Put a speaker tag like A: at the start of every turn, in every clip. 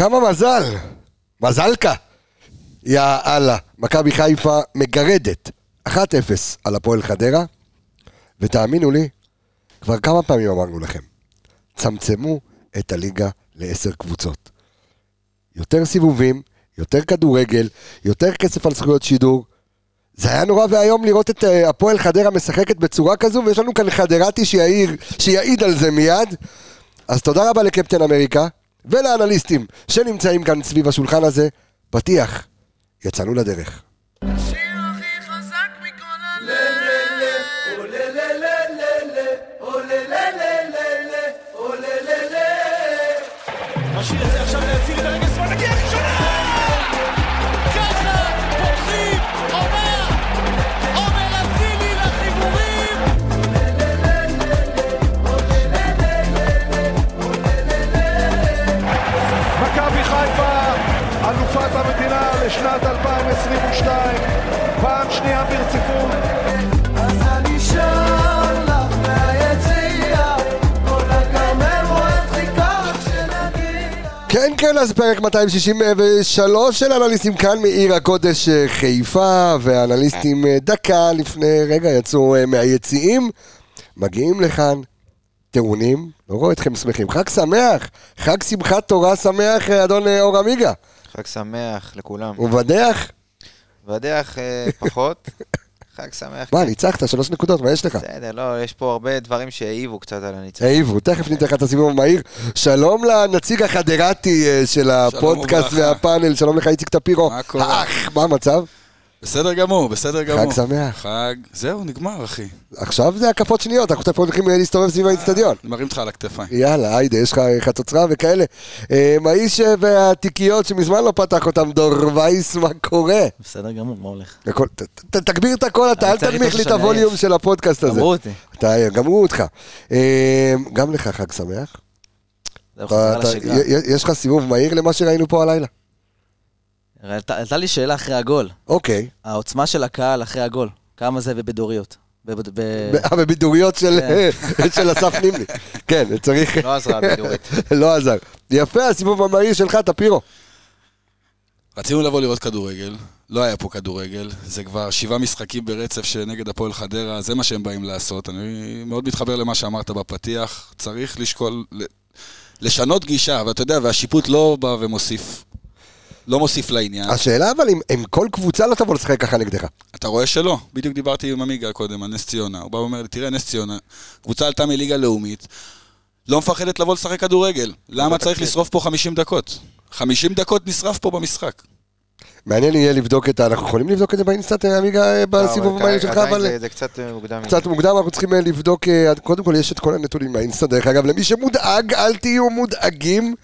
A: כמה מזל, מזלקה. יא אללה, מכבי חיפה מגרדת 1-0 על הפועל חדרה, ותאמינו לי, כבר כמה פעמים אמרנו לכם, צמצמו את הליגה לעשר קבוצות. יותר סיבובים, יותר כדורגל, יותר כסף על זכויות שידור. זה היה נורא ואיום לראות את אה, הפועל חדרה משחקת בצורה כזו, ויש לנו כאן חדרתי שיעיד על זה מיד. אז תודה רבה לקפטן אמריקה, ולאנליסטים שנמצאים כאן סביב השולחן הזה. פתיח, יצאנו לדרך.
B: השיר
A: כן, כן, אז פרק 263 של אנליסטים כאן מעיר הקודש אה, חיפה, והאנליסטים אה, דקה לפני רגע יצאו אה, מהיציעים, מגיעים לכאן, טעונים, לא רואה אתכם שמחים. חג שמח, חג שמחת תורה שמח, אדון אור עמיגה.
C: חג שמח לכולם.
A: ובדח,
C: אה, פחות. חג שמח.
A: מה,
C: כן.
A: ניצחת, שלוש נקודות, מה יש לך?
C: בסדר, לא, יש פה הרבה דברים שהעיבו קצת על הניצחון.
A: העיבו, תכף ניתן לך את הסיבוב המהיר. שלום לנציג החדרתי אה, של הפודקאסט. והפאנל, שלום לך איציק טפירו.
D: מה קורה?
A: האח, מה המצב?
D: בסדר גמור, בסדר גמור.
A: שמח.
D: חג, זהו, נגמר, אחי.
A: עכשיו זה הקפות שניות, אנחנו תכף הולכים אה, להסתובב סביב האיצטדיון.
D: אני מרים אותך על הכתפיים.
A: יאללה, היידה, יש לך חצוצרה וכאלה. אה, האיש אה, והתיקיות שמזמן לא פתח אותם, דור וייס, מה קורה?
E: בסדר גמור, מה הולך?
A: הכל- תגביר את הקול, אתה אל תנמיך לי את הווליום. של הפודקאסט הזה.
E: גמרו אותי.
A: גמרו אותך. אה, גם לך חג שמח. יש לך סיבוב מהיר למה שראינו פה הלילה?
E: עלתה לי שאלה אחרי הגול.
A: אוקיי.
E: העוצמה של הקהל אחרי הגול, כמה זה ובדוריות? ב- ב-
A: ב- בבידוריות של
E: כן.
A: של אסף נימני. כן, צריך...
C: לא עזרה הבידורית.
A: לא עזר. יפה, הסיבוב המהיר שלך, טפירו.
D: רצינו לבוא לראות כדורגל, לא היה פה כדורגל, זה כבר שבעה משחקים ברצף שנגד הפועל חדרה, זה מה שהם באים לעשות. אני מאוד מתחבר למה שאמרת בפתיח, צריך לשקול, ל- לשנות גישה, ואתה יודע, והשיפוט לא בא ומוסיף, לא מוסיף לעניין.
A: השאלה אבל אם- אם כל קבוצה לא תבוא לשחק ככה נגדך.
D: אתה רואה שלא. בדיוק דיברתי עם עמיגה קודם, על נס ציונה. הוא בא ואומר לי, תראה, נס ציונה, קבוצה עלתה מליגה לאומית, לא מפחדת לבוא לשחק כדורגל. למה צריך לשרוף פה 50 דקות? 50 דקות נשרף פה במשחק.
A: מעניין יהיה לבדוק את ה... אנחנו יכולים לבדוק את זה באינסטאט, אה, עמיגה, אה, בסיבוב
C: לא, אבל
A: המהיר שלך, אבל...
C: זה- קצת מוקדם.
A: קצת מוקדם, אנחנו צריכים אה, לבדוק, קודם כל יש את כל הנתונים מהאינסטאט, דרך אגב, למי שמודאג, אל תהיו מודאגים,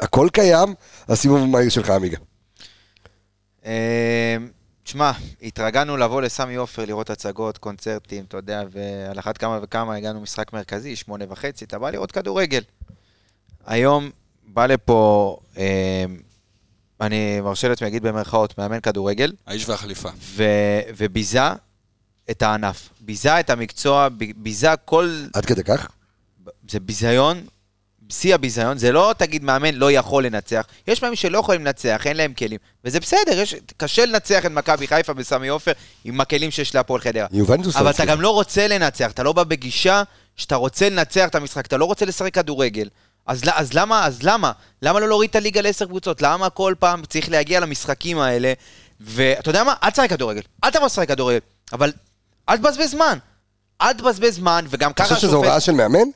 A: הכל קיים, הסיבוב המהיר שלך, עמיגה.
C: אה, תשמע, התרגלנו לבוא לסמי עופר לראות הצגות, קונצרטים, אתה יודע, ועל אחת כמה וכמה הגענו משחק מרכזי, שמונה וחצי, אתה בא לראות כדורגל. היום בא לפה, אה, אני מרשה לעצמי להגיד במרכאות, מאמן כדורגל,
D: האיש והחליפה.
C: ו- וביזה את הענף. ביזה את המקצוע, ב- ביזה כל...
A: עד כדי כך?
C: זה ביזיון, שיא הביזיון, זה לא תגיד מאמן לא יכול לנצח, יש פעמים שלא יכולים לנצח, אין להם כלים, וזה בסדר, יש, קשה לנצח את מכבי חיפה בסמי עופר עם הכלים שיש להפועל חדרה.
A: יובנטוס
C: אבל
A: לא
C: אתה. גם לא רוצה לנצח, אתה לא בא בגישה שאתה רוצה לנצח את המשחק, אתה לא רוצה לשחק כדורגל. אז, אז למה, אז למה? למה לא להוריד את הליגה לעשר קבוצות? למה כל פעם צריך להגיע למשחקים האלה? ואתה יודע מה? אל תשחק כדורגל. אל תבוא לשחק כדורגל. אבל אל תבזבז זמן. אל תבזבז זמן, וגם
A: אתה
C: ככה
A: חושב שזו הוראה של מאמן?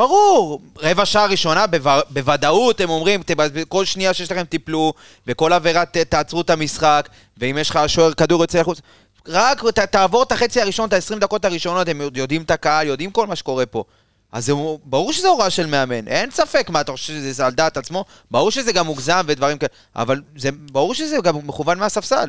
C: ברור, רבע שעה ראשונה, בו- בוודאות הם אומרים, "תבזבז- כל שנייה שיש לכם תיפלו, וכל עבירה ת- תעצרו את המשחק, ואם יש לך שוער כדור יוצא לחוץ, רק ת, תעבור את החצי הראשון, את ה-20 דקות הראשונות, הם יודעים את הקהל, יודעים כל מה שקורה פה. אז זה, ברור שזו הוראה של מאמן, אין ספק מה אתה חושב שזה על דעת עצמו, ברור שזה גם מוגזם ודברים כאלה, אבל זה, ברור שזה גם מכוון מהספסל.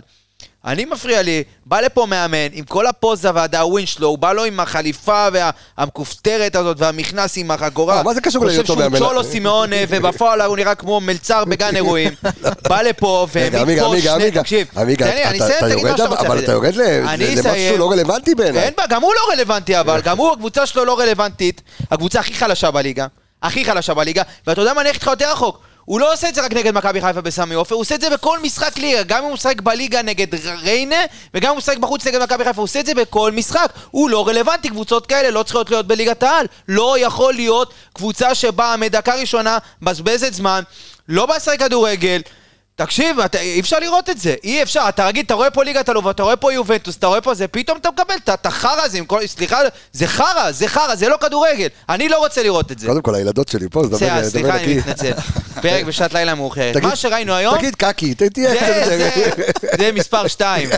C: אני מפריע לי, בא לפה מאמן עם כל הפוזה והדאווין שלו, הוא בא לו עם החליפה והמכופתרת הזאת והמכנס עם החגורה.
A: אה, מה זה קשור להיותו מאמן?
C: חושב שהוא צ'ולו סימאונה ובפועל הוא נראה כמו מלצר בגן אירועים. בא לפה
A: עמיגה,
C: שני... תקשיב, תן לי, אני אסיים, תגיד מה שאתה רוצה.
A: אבל אתה. יורד למשהו
C: אסיים.
A: לא רלוונטי בעיניי.
C: אין בעיה, גם הוא לא רלוונטי, אבל גם הוא, הקבוצה שלו לא רלוונטית. הקבוצה הכי חלשה בליגה. הכי חלשה בליגה. ואתה יודע מה, אני אלך איתך יותר רחוק. הוא לא עושה את זה רק נגד מכבי חיפה בסמי עופר, הוא עושה את זה בכל משחק ליגה, גם אם הוא משחק בליגה נגד ריינה, וגם אם הוא משחק בחוץ נגד מכבי חיפה, הוא עושה את זה בכל משחק. הוא לא רלוונטי, קבוצות כאלה לא צריכות להיות בליגת העל. לא יכול להיות קבוצה שבאה מדקה ראשונה, מבזבזת זמן, לא לשחק כדורגל. תקשיב, אתה, אי אפשר לראות את זה, אי אפשר, אתה רגיל, אתה רואה פה ליגת אלוף, אתה רואה פה יובנטוס, אתה רואה פה זה, פתאום אתה מקבל את- החרא הזה, כל, סליחה, זה חרא, זה חרא, זה לא כדורגל, אני לא רוצה לראות את זה.
A: קודם כל, הילדות שלי פה, אז דבר דבר
C: סליחה, אני
A: נקי.
C: מתנצל. פרק בשעת לילה מאוחרת. מה שראינו היום,
A: תגיד קקי, תהיה
C: זה-
A: קצת
C: זה-. זה מספר שתיים.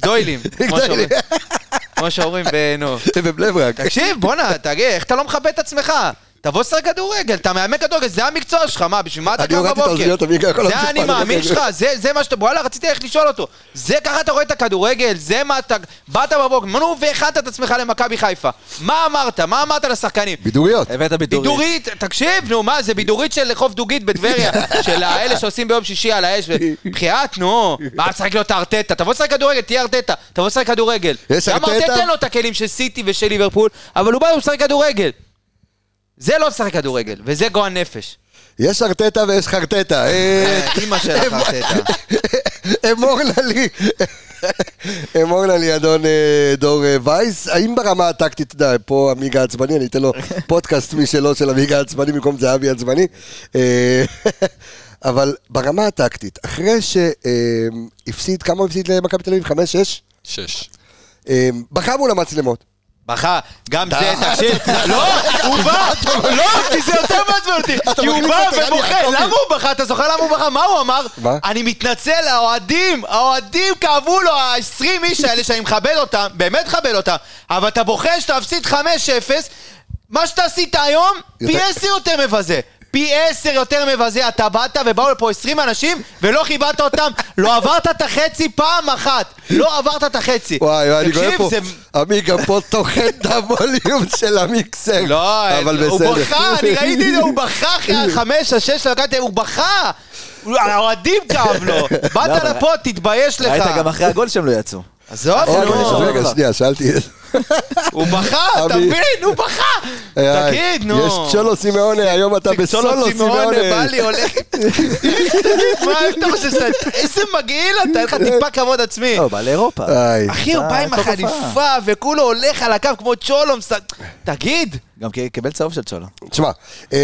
C: גדוילים, כמו. שאומרים. נו.
A: בבני ברק.
C: תקשיב, בואנה, תגיד, איך אתה לא מכבד את עצמך? תבוא לשחק כדורגל, אתה מאמן כדורגל, זה המקצוע שלך, מה, בשביל מה אתה
A: אני
C: קם
A: הורדתי את
C: בבוקר?
A: האוזניות,
C: זה האני מאמין. שלך, זה זה מה שאתה, וואלה, רציתי איך לשאול אותו. זה ככה אתה רואה את הכדורגל, זה מה אתה, באת בבוקר, נו, והכנת את עצמך למכבי חיפה. מה אמרת? מה אמרת לשחקנים?
A: בידוריות.
E: הבאת בידורית.
C: בידורית, תקשיב, נו, מה, זה בידורית של חוף דוגית בטבריה, של האלה שעושים ביום שישי על האש, בחייאת, נו, מה, תשחק לו את הארטטה, תבוא לשחק כדורגל, תהיה ארטטה, תבוא לשחק כדורגל.
A: יש
C: גם
A: ארטטה?
C: ארטטה אין לו את הכלים של סיטי ושל ליברפול, אבל הוא בא ומשחק כדורגל. זה לא לשחק כדורגל, וזה גועל נפש.
A: יש ארטטה ויש חרטטה. אה,
C: אימא שלך ארטטה.
A: אמור לי, אמור נא לי אדון אה, דור אה, וייס, האם ברמה הטקטית, אתה יודע, פה עמיגה עצבני, אני אתן לו פודקאסט משלו של עמיגה עצבני במקום זהבי עצבני, אבל ברמה הטקטית, אחרי שהפסיד, כמה הוא הפסיד למכבי תל אביב? חמש, שש?
D: שש.
A: אה, בכה מול המצלמות.
C: בכה, גם זה, תקשיב, לא, הוא בא, לא, כי זה יותר מעצבן אותי, כי הוא בא ובוכה,
A: יעקבי.
C: למה הוא בכה? אתה זוכר למה הוא בכה? מה הוא אמר? אני מתנצל, האוהדים, האוהדים כאבו לו, ה-20 איש האלה שאני מכבד אותם, באמת מכבד אותם, אבל אתה בוכה שאתה מפסיד 5-0, מה שאתה עשית היום, פי
A: יותר-
C: 10 יותר מבזה. פי עשר יותר מבזה, אתה באת ובאו לפה 20 אנשים ולא כיבדת אותם, לא עברת את החצי פעם אחת, לא עברת את החצי.
A: וואי, וואי, אני רואה פה,
C: זה-
A: עמיגה פה טוחן את הווליום של המיקסר.
C: לא,
A: אבל
C: הוא
A: בסדר.
C: בכה, אני ראיתי את זה, הוא בכה אחרי החמש, השש, לקחתי, הוא בכה! הוא- האוהדים כאב לו. באת לפה, תתבייש לך.
E: ראית גם אחרי הגול שהם לא יצאו.
C: עזוב, נו.
A: רגע, שנייה, שאלתי.
C: הוא בכה, אתה מבין? הוא בכה!
A: אה,
C: תגיד, נו.
A: יש צ'ולו סימאונה, היום אתה בסולו
C: צ'ולו סימאונה, בא. לי, הולך... תגיד, מה אתה חושב שאתה... איזה מגעיל אתה, אין לך טיפה כבוד עצמי.
E: לא, בא לאירופה.
C: אחי, הוא בא עם
E: אתה
C: החליפה, וכולו הולך על הקו כמו צ'ולו, תגיד.
E: גם כי- קיבל צהוב של צ'ולו.
A: תשמע, אמ,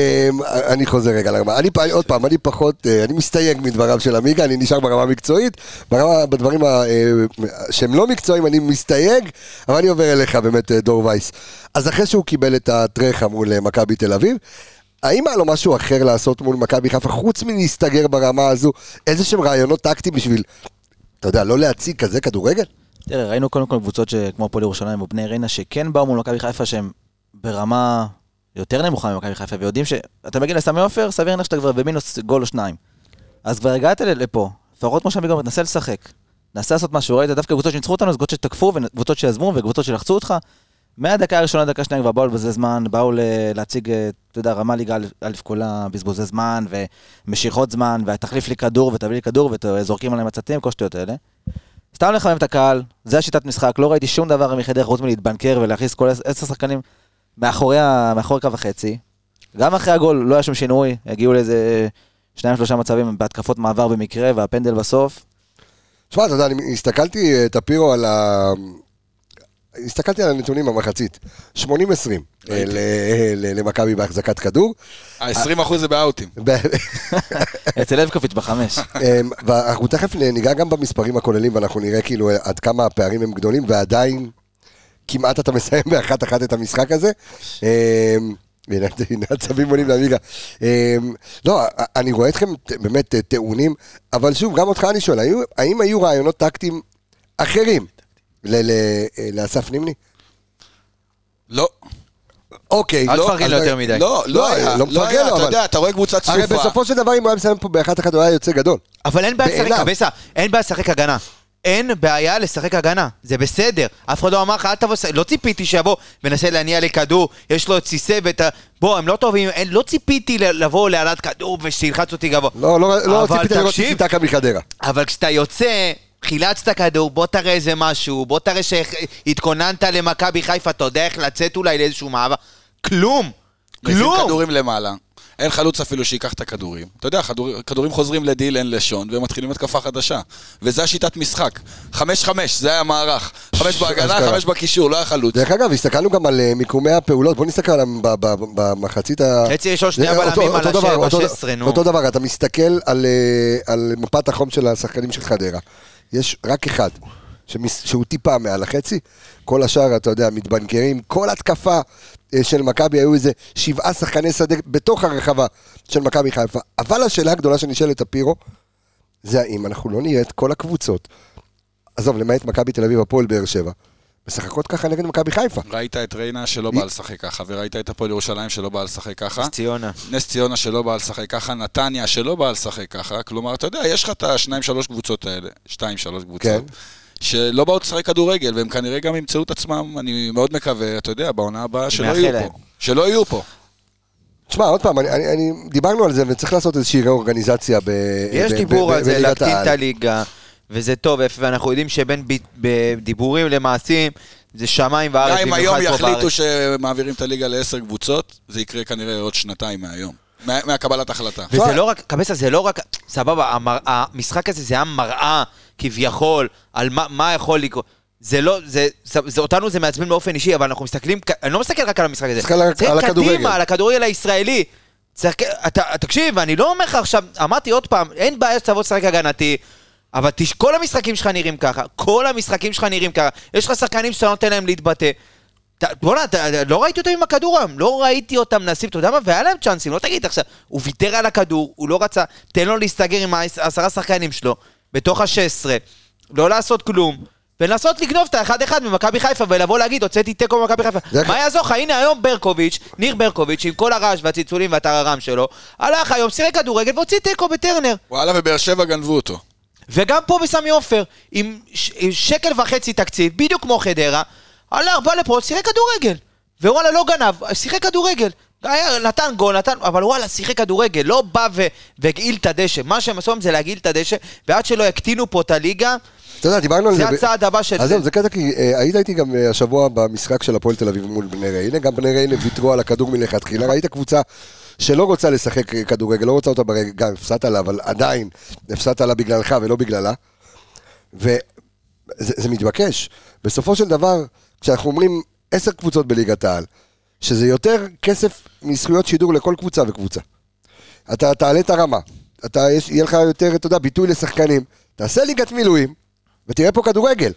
A: אני חוזר רגע לרמה. אני, עוד פעם, אני פחות, אה, אני מסתייג מדבריו של עמיגה, אני נשאר ברמה המקצועית. ברמה, בדברים אה, שהם לא מקצועיים, אני מסתייג, אבל אני עובר אליך באמת, אה, דור וייס. אז אחרי שהוא קיבל את הטרחה מול מכבי תל אביב, האם היה לו משהו אחר לעשות מול מכבי חיפה, חוץ מלהסתגר ברמה הזו, איזה שהם רעיונות טקטיים בשביל, אתה יודע, לא להציג כזה כדורגל?
E: תראה, ראינו קודם כל קבוצות שכמו הפועל ירושלים או בני ריינה, שכן באו מול מכבי חיפה שהם ברמה יותר נמוכה ממכבי חיפה, ויודעים שאתה מגיע לסמי עופר, סביר להניח שאתה כבר במינוס גול או שניים. אז כבר הגעת לפה, לפחות כמו שעמיגה אומרת, נסה לשחק. נסה לעשות משהו, ראית דווקא קבוצות שניצחו אותנו, זה קבוצות שתקפו, וקבוצות שיזמו, וקבוצות שלחצו אותך. מהדקה הראשונה לדקה השנייה כבר באו לבזבז זמן, באו להציג, אה, אתה יודע, רמה ליגה א' כולה בזבוזי זמן, ומשיכות זמן, ותחליף לי כדור, ותביא לי כדור, וזורקים עליהם מצתים, כל השטויות האלה. סתם לחמם את הקהל, זה השיטת משחק, לא ראיתי שום דבר מחדר חוץ מלהתבנקר ולהכניס כל עשר שחקנים מאחורי, מאחורי קו החצי. גם אחרי הגול לא היה שום שינוי, הגיעו לאיזה שניים שלושה מצבים בהתקפות מעבר במקרה, והפנדל בסוף.
A: תשמע, אתה יודע, אני הסתכלתי, אה, טפירו, על ה... הסתכלתי על הנתונים במחצית. 80-20 אה, ל- למכבי בהחזקת כדור.
D: ה-20% זה באאוטים.
E: אצל לבקוביץ' בחמש.
A: אמ, ואנחנו תכף ניגע גם במספרים הכוללים, ואנחנו נראה כאילו עד כמה הפערים הם גדולים, ועדיין כמעט אתה מסיים באחת אחת את המשחק הזה. אמ, הנה, הנה הצווים עולים לעמיגה. אמ, לא, אני רואה אתכם באמת טעונים, אבל שוב, גם אותך אני שואל, האם היו רעיונות טקטיים אחרים לאסף נימני?
D: לא.
A: אוקיי,
C: אל
A: לא,
C: תפרגן לו
A: אז-
C: יותר מדי.
D: לא,
A: לא,
D: לא היה.
A: לא
D: לא
A: מפרגן לו,
D: אתה
A: אבל-
D: יודע, אתה רואה קבוצה
A: הרי
D: צפופה.
A: בסופו של דבר, אם הוא היה מסיים פה באחת אחת, הוא היה יוצא גדול.
C: אבל אין בעיה לשחק, אין בעיה לשחק הגנה. אין בעיה לשחק הגנה, זה בסדר. אף אחד לא אמר לך, אל תבוא, לשחק." לא ציפיתי שיבוא ונסה להניע לי כדור, יש לו את סיסא ואת ה... בוא, הם לא טובים, אין, לא ציפיתי לבוא להעלת כדור ושילחץ אותי גבוה.
A: לא, לא, לא ציפיתי לראות סיטקה מחדרה.
C: אבל כשאתה יוצא, חילצת כדור, בוא תראה איזה משהו, בוא תראה שהתכוננת למכבי חיפה, אתה יודע איך לצאת אולי לאיזשהו מעבר. כלום! כלום!
D: כדורים למעלה. אין חלוץ אפילו שייקח את הכדורים. אתה יודע, כדור, כדורים חוזרים לדילן, לשון, והם מתחילים התקפה חדשה. וזה השיטת משחק. חמש-חמש, זה היה המערך. חמש בהגנה. חמש בקישור, לא היה חלוץ.
A: דרך אגב, הסתכלנו גם על אה, מיקומי הפעולות, בוא נסתכל עליהם במחצית ה...
C: חצי ראשון, שני
A: זה אותו-
C: בלמים על
A: אותו דבר,
C: השבע,
A: אותו-
C: 16, נו.
A: אותו דבר, אתה מסתכל על, אה, על מפת החום של השחקנים של חדרה. יש רק אחד, שמס- שהוא טיפה מעל החצי, כל השאר, אתה יודע, מתבנקרים, כל התקפה אה, של מכבי היו איזה שבעה שחקני שדה בתוך הרחבה של מכבי חיפה. אבל השאלה הגדולה שנשאלת, הפירו, זה האם אנחנו לא נראה את כל הקבוצות, עזוב, למעט מכבי תל אביב, הפועל באר שבע, משחקות ככה נגד מכבי חיפה.
D: ראית את ריינה שלא בא לשחק ככה, וראית את הפועל ירושלים שלא בא לשחק ככה.
C: נס ציונה.
D: נס ציונה שלא בא לשחק ככה, נתניה שלא בא לשחק ככה, כלומר, אתה יודע, יש לך את השניים שלוש קבוצות האלה, שתיים שלוש קבוצות,
A: כן.
D: שלא באו לשחק כדורגל, והם כנראה גם ימצאו את עצמם, אני מאוד מקווה, אתה יודע, בעונה הבאה שלא יהיו
C: להם.
D: פה. שלא יהיו פה.
A: תשמע, עוד פעם, אני, אני, אני, דיברנו על זה וצריך לעשות איזושהי ראורגניזציה ב,
C: יש
A: ב,
C: דיבור
A: ב,
C: על זה,
A: בליגת
C: להקטין
A: העל.
C: את הליגה, וזה טוב, ואנחנו יודעים שבין ב- בדיבורים למעשים, זה שמיים וארץ,
D: גם אם היום
C: במיוחד פה
D: יחליטו
C: בארץ.
D: שמעבירים את הליגה לעשר קבוצות, זה יקרה כנראה עוד שנתיים מהיום. מה- מהקבלת החלטה.
C: וזה לא רק, קבסה, זה לא רק, סבבה, המר, המשחק הזה זה היה מראה, כביכול, על מה, מה יכול לקרות. זה לא, זה, זה, זה, אותנו זה מעצבן באופן אישי, אבל אנחנו מסתכלים, אני לא מסתכל רק על המשחק הזה.
A: מסתכל רק על הכדורגל.
C: קדימה, על הכדורגל הישראלי. צריך, אתה, תקשיב, אני לא אומר לך עכשיו, אמרתי עוד פעם, אין בעיה שתבוא לשחק הגנתי, אבל תש, כל המשחקים שלך נראים ככה, כל המשחקים שלך נראים ככה, יש לך שחקנים שאתה נותן להם להתבטא. בוא'נה, לא ראיתי אותם עם הכדור היום, לא ראיתי אותם מנסים, אתה יודע מה, והיה להם צ'אנסים, לא תגיד עכשיו, הוא ויתר על הכדור, הוא לא רצה, תן לו להסתגר עם העשרה שחקנים שלו, בתוך ה-16, לא לעשות כלום, ולנסות לגנוב את האחד-אחד ממכבי חיפה, ולבוא להגיד, הוצאתי תיקו ממכבי חיפה. מה יעזור לך? הנה היום ברקוביץ', ניר ברקוביץ', עם כל הרעש והצלצולים והטררם שלו, הלך היום, שיחק כדורגל והוציא תיקו בטרנר.
D: וואלה, ובאר שבע גנבו אותו.
C: וגם פה בסמי עופר, עם, ש- עם שקל וחצי תקציב, בדיוק כמו חדרה, הלך, בא לפה, שיחק כדורגל. ווואלה, לא גנב, שיחק כדורגל. היה, נתן גול, נתן, אבל וואלה, שיחק כדורגל, לא בא ו- והגעיל את הדשא. מה שהם עשו היום זה להגעיל את הדשא, ועד שלא יקטינו פה את הליגה,
A: אתה יודע, דיברנו על זה.
C: זה הצעד הבא של
A: אז
C: זה.
A: קטע כי אה, היית איתי גם אה, השבוע במשחק של הפועל תל אביב מול בני ריינה, גם בני ריינה ויתרו על הכדור מלכתחילה, ראית קבוצה שלא רוצה לשחק אה, כדורגל, לא רוצה אותה ברגע, גם הפסדת לה, אבל עדיין הפסדת לה בגללך ולא בגללה. וזה זה מתבקש. בסופו של דבר, כשאנחנו אומרים עשר קבוצות בליגת העל, שזה יותר כסף מזכויות שידור לכל קבוצה וקבוצה. אתה תעלה את הרמה, אתה, יש, יהיה לך יותר, אתה יודע, ביטוי לשחקנים, תעשה ליגת מילואים, ותראה פה כדורגל.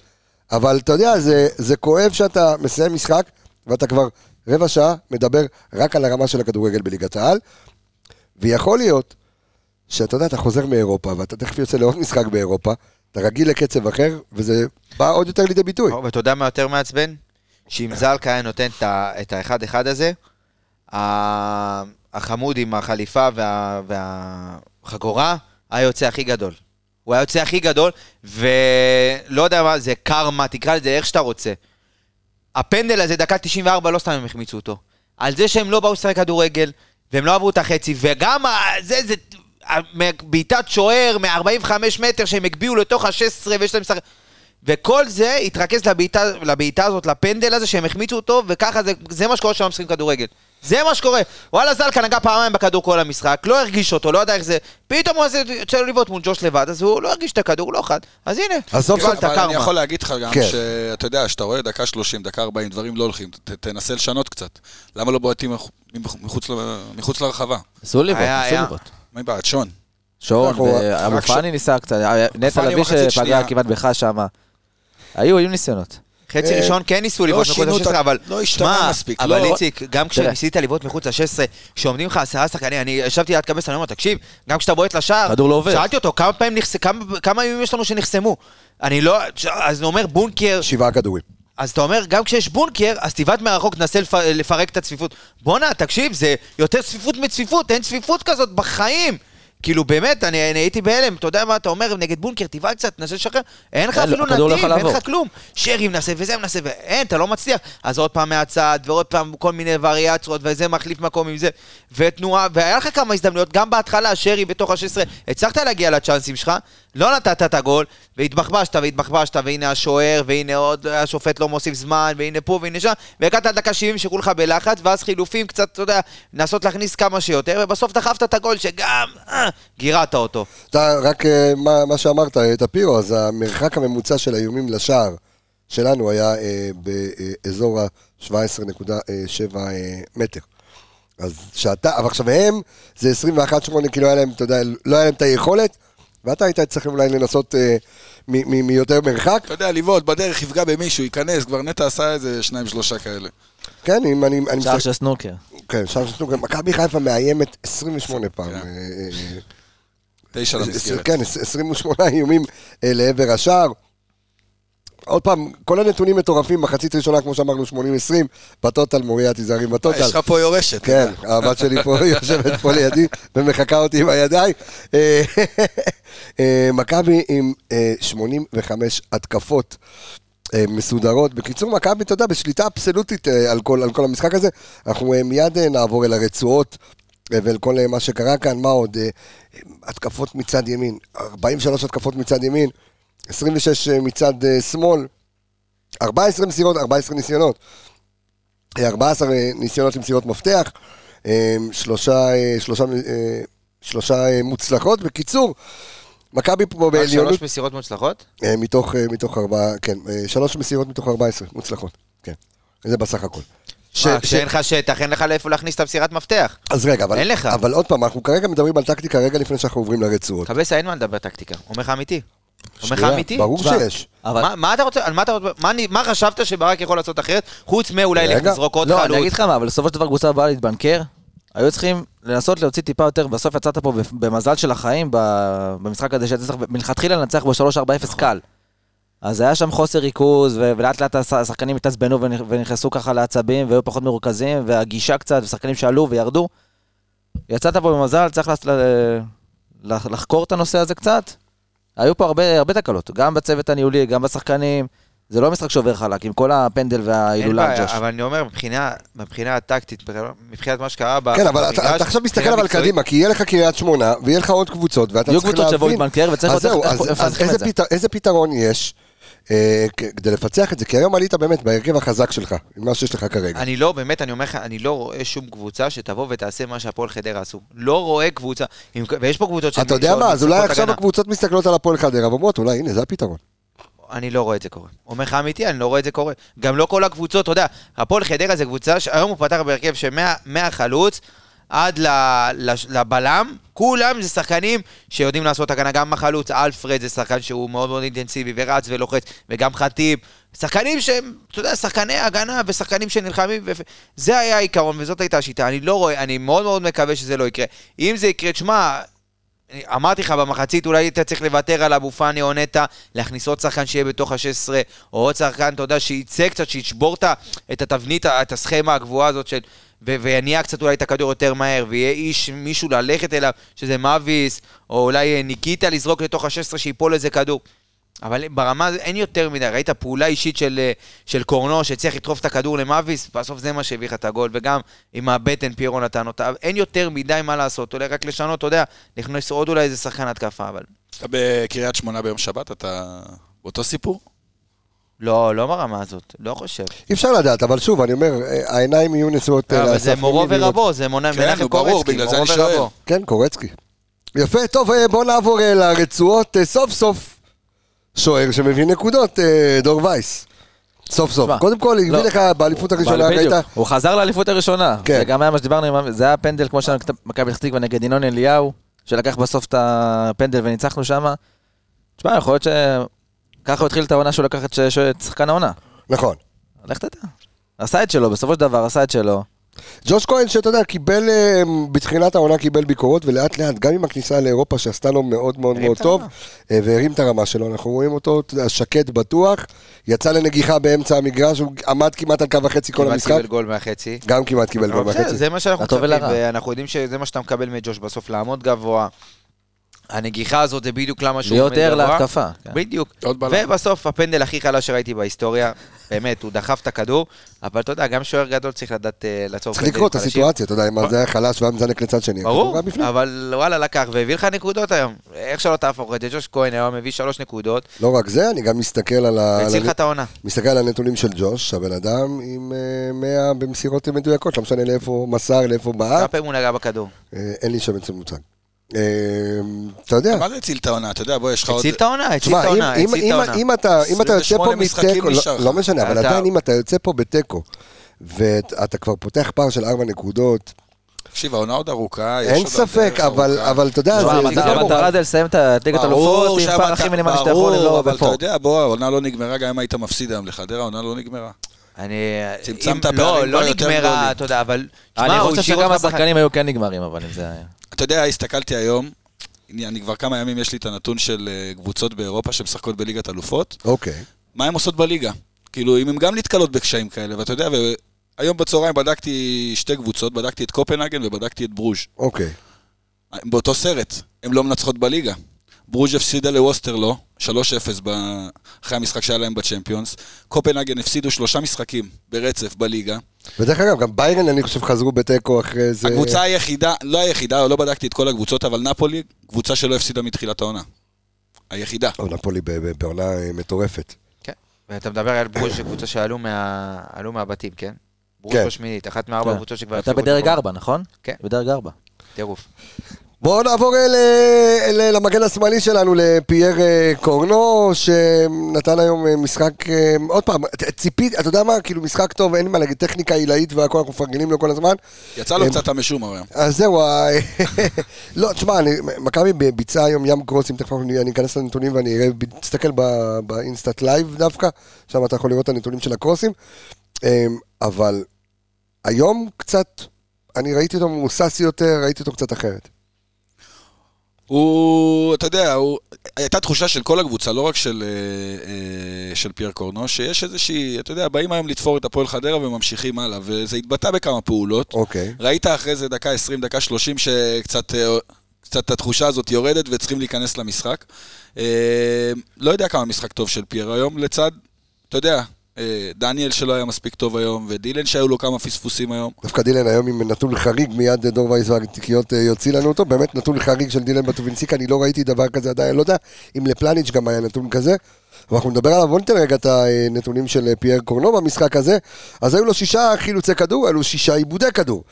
A: אבל אתה יודע, זה, זה כואב שאתה מסיים משחק, ואתה כבר רבע שעה מדבר רק על הרמה של הכדורגל בליגת העל, ויכול להיות שאתה יודע, אתה חוזר מאירופה, ואתה תכף יוצא לעוד משחק באירופה, אתה רגיל לקצב אחר, וזה בא עוד יותר לידי ביטוי.
C: ואתה יודע מה יותר מעצבן? שאם זלקה היה נותן את האחד-אחד הזה, החמוד עם החליפה וה- והחגורה היה יוצא הכי גדול. הוא היה יוצא הכי גדול, ולא יודע מה, זה קרמה, תקרא לזה איך שאתה רוצה. הפנדל הזה, דקה 94, לא סתם הם החמיצו אותו. על זה שהם לא באו לשחק כדורגל, והם לא עברו את החצי, וגם זה, זה, בעיטת שוער מ-45 מטר שהם הגביהו לתוך ה-16 ויש להם שחק... וכל זה התרכז לבעיטה, לבעיטה הזאת, לפנדל הזה, שהם החמיצו אותו, וככה זה, זה מה שקורה כשהם משחקים כדורגל. זה מה שקורה. וואלה זלקה נגע פעמיים בכדור כל המשחק, לא הרגיש אותו, לא ידע איך זה. פתאום הוא יוצא לו לבעוט מול ג'וש לבד, אז הוא לא הרגיש את הכדור, לא חד. אז הנה,
A: אז סוף
C: קיבלת
A: סוף-
D: אבל אני. יכול להגיד לך גם
A: כן.
D: שאתה יודע, שאתה רואה דקה 30, דקה 40, דברים לא הולכים, ת- תנסה לשנות קצת. למה לא בועטים מח- מחוץ מחוץ לרחבה?
E: ניסו לבעוט,
C: היה.
E: לבעוט.
D: מי בעט? שון.
E: שון
D: ש-
E: פאני ניסה קצת, היה- נטע לביא שפגע. כמעט בך שם. היו, היו ניסיונות.
C: חצי
A: אה,
C: ראשון כן ניסו לבעוט מחוץ
D: שינו את
C: ל-16,
D: ה-
C: אבל...
D: לא השתנה מספיק,
C: אבל
D: לא-
C: איציק, גם. כשניסית לבעוט מחוץ ל-16, כשעומדים לך עשרה שחקנים, אני ישבתי ליד קבס, אני אומר, תקשיב, גם כשאתה בועט לשער,
E: לא עובר.
C: שאלתי אותו, כמה פעמים נחס... כמה- כמה איומים יש לנו שנחסמו? אני לא... אז הוא אומר, בונקר,
A: שבעה כדורים.
C: אז אתה אומר, גם כשיש בונקר, אז תבעט מהרחוק, תנסה לפ... לפרק את הצפיפות. בואנה, תקשיב, זה יותר צפיפות מצפיפות, אין צפיפות כזאת בחיים. כאילו באמת, אני, אני הייתי בהלם, אתה יודע מה אתה אומר, נגד בונקר, תבעט קצת, תנסה לשחרר, אין לך
E: אין,
C: אפילו
E: הכדור לא
C: נתיב, אין לך. כלום. שרי מנסה וזה מנסה, ואין, אתה לא מצליח. אז עוד פעם מהצד, ועוד פעם כל מיני וריאציות, וזה מחליף מקום עם זה, ותנועה, והיה לך כמה הזדמנויות, גם בהתחלה, שרי בתוך ה-16, הצלחת להגיע לצ'אנסים שלך, לא נתת את הגול, והתבחבשת והתבחבשת, והנה השוער, והנה עוד, השופט לא מוסיף זמן, והנה פה והנה שם, והגעת עד דקה 70 שכולך בלחץ, ואז חילופים קצת, אתה יודע, לנסות להכניס כמה שיותר, ובסוף דחפת את הגול שגם אה, גירדת אותו.
A: אתה, רק אה, מה, מה שאמרת, את הפירו, אז המרחק הממוצע של האיומים לשער שלנו היה אה, באזור ה-17.7 אה, מטר. אז שאתה, אבל עכשיו הם, זה 21-8, כאילו היה להם, אתה יודע, לא היה להם את היכולת, ואתה היית צריך אולי לנסות אה, מ- מ- מיותר מרחק.
D: אתה יודע, לבעוט בדרך יפגע במישהו, ייכנס, כבר נטע עשה איזה שניים שלושה כאלה.
A: כן, אם אני... אני
E: שער של סנוקר.
A: כן, שער של סנוקר. מכבי חיפה מאיימת 28 פעם.
D: כן.
A: אה, אה,
D: תשע למסגרת.
A: כן, 28 איומים אה, לעבר השער. עוד פעם, כל הנתונים מטורפים, מחצית ראשונה, כמו שאמרנו, 80-20, בטוטל, מוריה, תיזהרי בטוטל.
D: יש לך פה יורשת.
A: כן, הבת שלי פה יושבת פה לידי ומחקה אותי עם הידיים. אה, אה, מכבי עם אה, 85 התקפות אה, מסודרות. בקיצור, מכבי, אתה יודע, בשליטה אבסולוטית על כל, על כל המשחק הזה. אנחנו מיד נעבור אל הרצועות ואל כל מה שקרה כאן. מה עוד? התקפות מצד ימין, 43 התקפות מצד ימין, 26 אה, מצד אה, שמאל, 14 מסירות, 14 ניסיונות. 14 ניסיונות למסירות מפתח, אה, שלושה, אה, שלושה, אה, שלושה אה, מוצלחות. בקיצור, מכבי פה בעליונות,
C: שלוש מסירות מוצלחות?
A: אה, מתוך, אה, מתוך ארבעה, כן, אה, שלוש מסירות מתוך 14 מוצלחות, כן, זה בסך הכל. ש-
C: אה,
A: ש-
C: כשאין לך שטח, אין לך לאיפה להכניס את המסירת מפתח.
A: אז רגע, אבל,
C: אין לך.
A: אבל עוד פעם, אנחנו כרגע מדברים על טקטיקה רגע לפני שאנחנו עוברים לרצועות.
C: קבסה, אין מה לדבר טקטיקה. אומר לך אמיתי.
A: שנייה,
C: אמיתי?
A: ברור שיש.
E: אבל...
C: מה- מה אתה רוצה, מה אתה מה אני- מה חשבת שברק יכול לעשות אחרת? חוץ מאולי. לזרוק עוד
E: לא, אני
C: חלוץ.
E: אגיד לך מה, אבל בסופו של דבר קבוצה באה להתבנקר, היו צריכים לנסות להוציא טיפה יותר, בסוף יצאת פה במזל של החיים במשחק הזה, שאתה צריך מלכתחילה לנצח ב-3-4-0 קל. אז היה שם חוסר ריכוז, ולאט לאט הש- השחקנים התעצבנו ונכ- ונכנסו ככה לעצבים, והיו פחות מרוכזים, והגישה קצת, ושחקנים שעלו וירדו. יצאת פה במזל, צריך לחקור את הנושא הזה קצת. היו פה הרבה, הרבה תקלות, גם בצוות הניהולי, גם בשחקנים. זה לא משחק שעובר חלק, עם כל הפנדל
C: אין
E: וההילולה,
C: בעיה,
E: ג'וש.
C: אבל אני אומר, מבחינה, מבחינה הטקטית, מבחינת מה שקרה ב-
A: כן, אבל אתה-
C: במגרש,
A: אתה עכשיו מסתכל אבל קדימה, כי יהיה לך קריית שמונה, ויהיה לך עוד קבוצות, ואתה
E: יהיו
A: צריך
E: קבוצות שיבואו
A: להבין...
E: להתבנקר, וצריך
A: אז
E: לראות
A: זהו, אז- אז
E: מפצחים
A: איזה. פתר- איזה פתרון יש כדי לפצח את זה? כי היום עלית באמת בהרכב החזק שלך, עם מה שיש לך כרגע.
C: אני לא, באמת, אני אומר לך, אני לא רואה שום קבוצה שתבוא ותעשה מה שהפועל חדרה עשו. לא רואה קבוצה, ויש פה קבוצות
A: אתה יודע
C: שעוד
A: מה, אז אולי עכשיו. הקבוצות מסתכלות על הפועל חדרה ואומרות, אולי הנה, זה הפתרון.
C: אני לא רואה את זה קורה. אומר לך אמיתי, אני לא רואה את זה קורה. גם לא כל הקבוצות, אתה יודע, הפועל חדרה זה קבוצה שהיום הוא פתח בהרכב שמהחלוץ עד לבלם, כולם זה שחקנים שיודעים לעשות הגנה. גם החלוץ, אלפרד זה שחקן שהוא מאוד מאוד אינטנסיבי ורץ ולוחץ, וגם חטיב. שחקנים שהם, אתה יודע, שחקני הגנה ושחקנים שנלחמים, ו... זה היה העיקרון וזאת הייתה השיטה. אני לא רואה, אני מאוד מאוד מקווה שזה לא יקרה. אם זה יקרה, תשמע, אמרתי לך, במחצית אולי אתה צריך לוותר על אבו פאני או נטע, להכניס עוד שחקן שיהיה בתוך ה-16, או עוד שחקן, אתה יודע, שייצא קצת, שישבור את התבנית, את הסכמה הגבוהה הזאת של... ויניע קצת אולי את הכדור יותר מהר, ויהיה איש, מישהו ללכת אליו, שזה מאביס, או אולי אה, ניקיטה לזרוק לתוך ה-16 שיפול איזה כדור. אבל ברמה, אין יותר מדי, ראית פעולה אישית של, אה, של קורנו שהצליח לדחוף את הכדור למאביס, בסוף זה מה שהביא לך את הגול, וגם עם הבטן פיירו נתן אותה, אין יותר מדי מה לעשות, אולי רק לשנות, אתה יודע, נכנס עוד אולי איזה שחקן התקפה, אבל
D: אתה בקריית שמונה ביום שבת, אתה באותו סיפור?
C: לא, לא ברמה הזאת, לא חושב.
A: אי אפשר לדעת, אבל שוב, אני אומר, אה, העיניים יהיו נשואות אה,
C: אבל
A: לאסף
C: זה מורו ורבו, זה מונה
D: כן,
C: מנחם
D: ברור,
C: קורצקי,
D: בגלל זה
C: מורו
D: אני שואל.
C: ורבו.
A: כן, קורצקי. יפה, טוב, אה, בואו נעבור לרצועות. סוף סוף, שוער שמביא נקודות, דור וייס. סוף סוף. קודם כל, הביא
E: לא.
A: לך באליפות הראשונה,
E: אבל
A: ראית?
E: הוא חזר לאליפות הראשונה.
A: כן.
E: זה גם היה מה שדיברנו, זה היה פנדל כמו שלנו, מכבי פתח תקווה נגד ינון אליהו, שלקח בסוף את הפנדל וניצחנו שם. תשמע, יכול להיות ש... ככה הוא התחיל את העונה שהוא לקח את שחקן העונה.
A: נכון.
E: לך תדע. עשה את שלו, בסופו של דבר עשה את שלו.
A: ג'וש כהן, שאתה יודע, קיבל, אה, בתחילת העונה קיבל ביקורות, ולאט לאט, גם עם הכניסה לאירופה, שעשתה לו מאוד מאוד מאוד טוב,
C: הרמה.
A: אה, והרים את הרמה שלו. אנחנו רואים אותו, שקט, בטוח, יצא לנגיחה באמצע המגרש, הוא עמד כמעט על קו החצי כל
C: כמעט
A: המשחק.
C: קיבל גול מהחצי.
A: גם כמעט קיבל גול
C: אבל בסדר,
A: וחצי.
C: זה מה שאנחנו מצפים. ואנחנו יודעים שזה מה שאתה מקבל מג'וש בסוף, לעמוד גבוה. הנגיחה הזאת זה בדיוק למה שהוא
E: להיות
C: עומד
E: ער
C: גבוה.
E: להתקפה. כן.
C: בדיוק. ובסוף הפנדל הכי חלש שראיתי בהיסטוריה, באמת, הוא דחף את הכדור, אבל אתה יודע, גם שוער גדול צריך לדעת אה, לעצור
A: צריך לקרוא את. הסיטואציה, אתה יודע, אם זה היה חלש והיה מזנק לצד שני.
C: ברור. אבל וואלה לקח והביא לך נקודות היום. איך שלא תהפוך את זה, ג'וש כהן היום מביא שלוש נקודות,
A: לא רק זה, אני גם מסתכל על ה...
C: לך את העונה.
A: מסתכל על הנתונים של ג'וש, הבן אדם עם אה, 100 במסירות מדויקות, לא משנה לאיפה הוא מסר, לאיפה הוא
C: כמה
A: בעט,
C: פעמים הוא נגע בכדור?
A: אה, אין לי שם אצל מוצג. אה, אתה יודע,
D: מה זה הציל את העונה? אתה יודע, בוא, יש לך עוד...
C: הציל את העונה, הציל את העונה,
A: אם-
C: הציל את העונה.
A: אם אתה יוצא פה
D: 28 משחקים
A: מתיקו, לא-. לא משנה, אבל עדיין אם אתה יוצא פה בתיקו, ואתה כבר פותח פער של ארבע נקודות,
D: תקשיב, העונה עוד ארוכה.
A: אין ספק, אבל אתה יודע,
E: תשמע,
A: זה-
E: המטרה-. זה לסיים את הליגת
D: ברור
E: אלופות עם פער הכי מינימלי שאתה יכול,
D: ברור,
E: לא
D: אבל אתה. יודע, בוא, העונה לא נגמרה, גם אם היית מפסיד היום לחדרה, העונה לא נגמרה.
C: אני...
D: צמצמת
C: אם-
D: פערים
C: לא, לא נגמרה. אתה יודע, אבל...
E: אני חושב שגם השחקנים היו כן נגמרים, אבל אם זה היה...
D: אתה יודע, הסתכלתי היום, אני כבר כמה ימים יש לי את הנתון של אה, קבוצות באירופה שמשחקות בליגת אלופות,
A: אוקיי.
D: מה הן עושות בליגה? כאילו, אם הן גם נתקלות בקשיים כאלה, ואתה יודע, והיום בצהריים בדקתי שתי קבוצות, בדקתי את קופנהגן ובדקתי את ברוז'.
A: אוקיי.
D: הם באותו סרט, הן לא מנצחות בליגה. ברוז' הפסידה לווסטרלו, 3-0 ב- אחרי המשחק שהיה להם בצ'מפיונס. קופנהגן הפסידו שלושה משחקים ברצף בליגה.
A: ודרך אגב, גם ביירן אני חושב חזרו בתיקו אחרי זה.
D: הקבוצה היחידה, לא היחידה, לא בדקתי את כל הקבוצות, אבל נפולי, קבוצה שלא הפסידה מתחילת העונה. היחידה.
A: או, נפולי ב- ב- בעונה אה, מטורפת.
C: כן, ואתה מדבר על ברוז' קבוצה שעלו מה- עלו מהבתים, כן? ברוז'
A: כן.
C: בשמינית, אחת מארבע
E: כן.
C: הקבוצות שכבר...
E: אתה בדרג. 4, נכון?
C: כן.
E: בדרג 4.
C: טירוף.
A: בואו נעבור אל, אל, למגן השמאלי שלנו, לפייר אה, קורנו, שנתן היום אה, משחק, אה, עוד פעם, ציפית, אתה יודע מה, כאילו משחק טוב, אין מה להגיד, טכניקה עילאית והכל, אנחנו מפרגנים לו כל הזמן.
D: יצא לו קצת המשומר היום.
A: אז זהו, לא, תשמע, מכבי ביצעה היום ים קרוסים, תכף אני אני אכנס לנתונים ואני אראה, תסתכל ב InStat Live דווקא, שם אתה יכול לראות את הנתונים של הקרוסים, אה, אבל היום קצת, אני ראיתי אותו מבוסס יותר, ראיתי אותו קצת אחרת.
D: הוא, אתה יודע, הוא, הייתה תחושה של כל הקבוצה, לא רק של, אה, אה, של פייר קורנו, שיש איזושהי, אתה יודע, באים היום לתפור את הפועל חדרה וממשיכים הלאה, וזה התבטא בכמה פעולות.
A: אוקיי.
D: ראית אחרי זה דקה 20, דקה 30, שקצת אה, קצת התחושה הזאת יורדת וצריכים להיכנס למשחק. לא יודע כמה משחק טוב של פייר היום, לצד, אתה יודע, דניאל שלא היה מספיק טוב היום, ודילן שהיו לו כמה פספוסים היום.
A: דווקא דילן היום עם נתון חריג, מיד דור וייס והתיקיות אה, יוציא לנו אותו, באמת נתון חריג של דילן בטובינסיקה, אני לא ראיתי דבר כזה עדיין, לא יודע אם לפלניץ' גם היה נתון כזה, אבל אנחנו נדבר עליו, בוא ניתן רגע את הנתונים של אה, פייר קורנו במשחק הזה, אז היו לו שישה חילוצי כדור, היו לו שישה עיבודי כדור.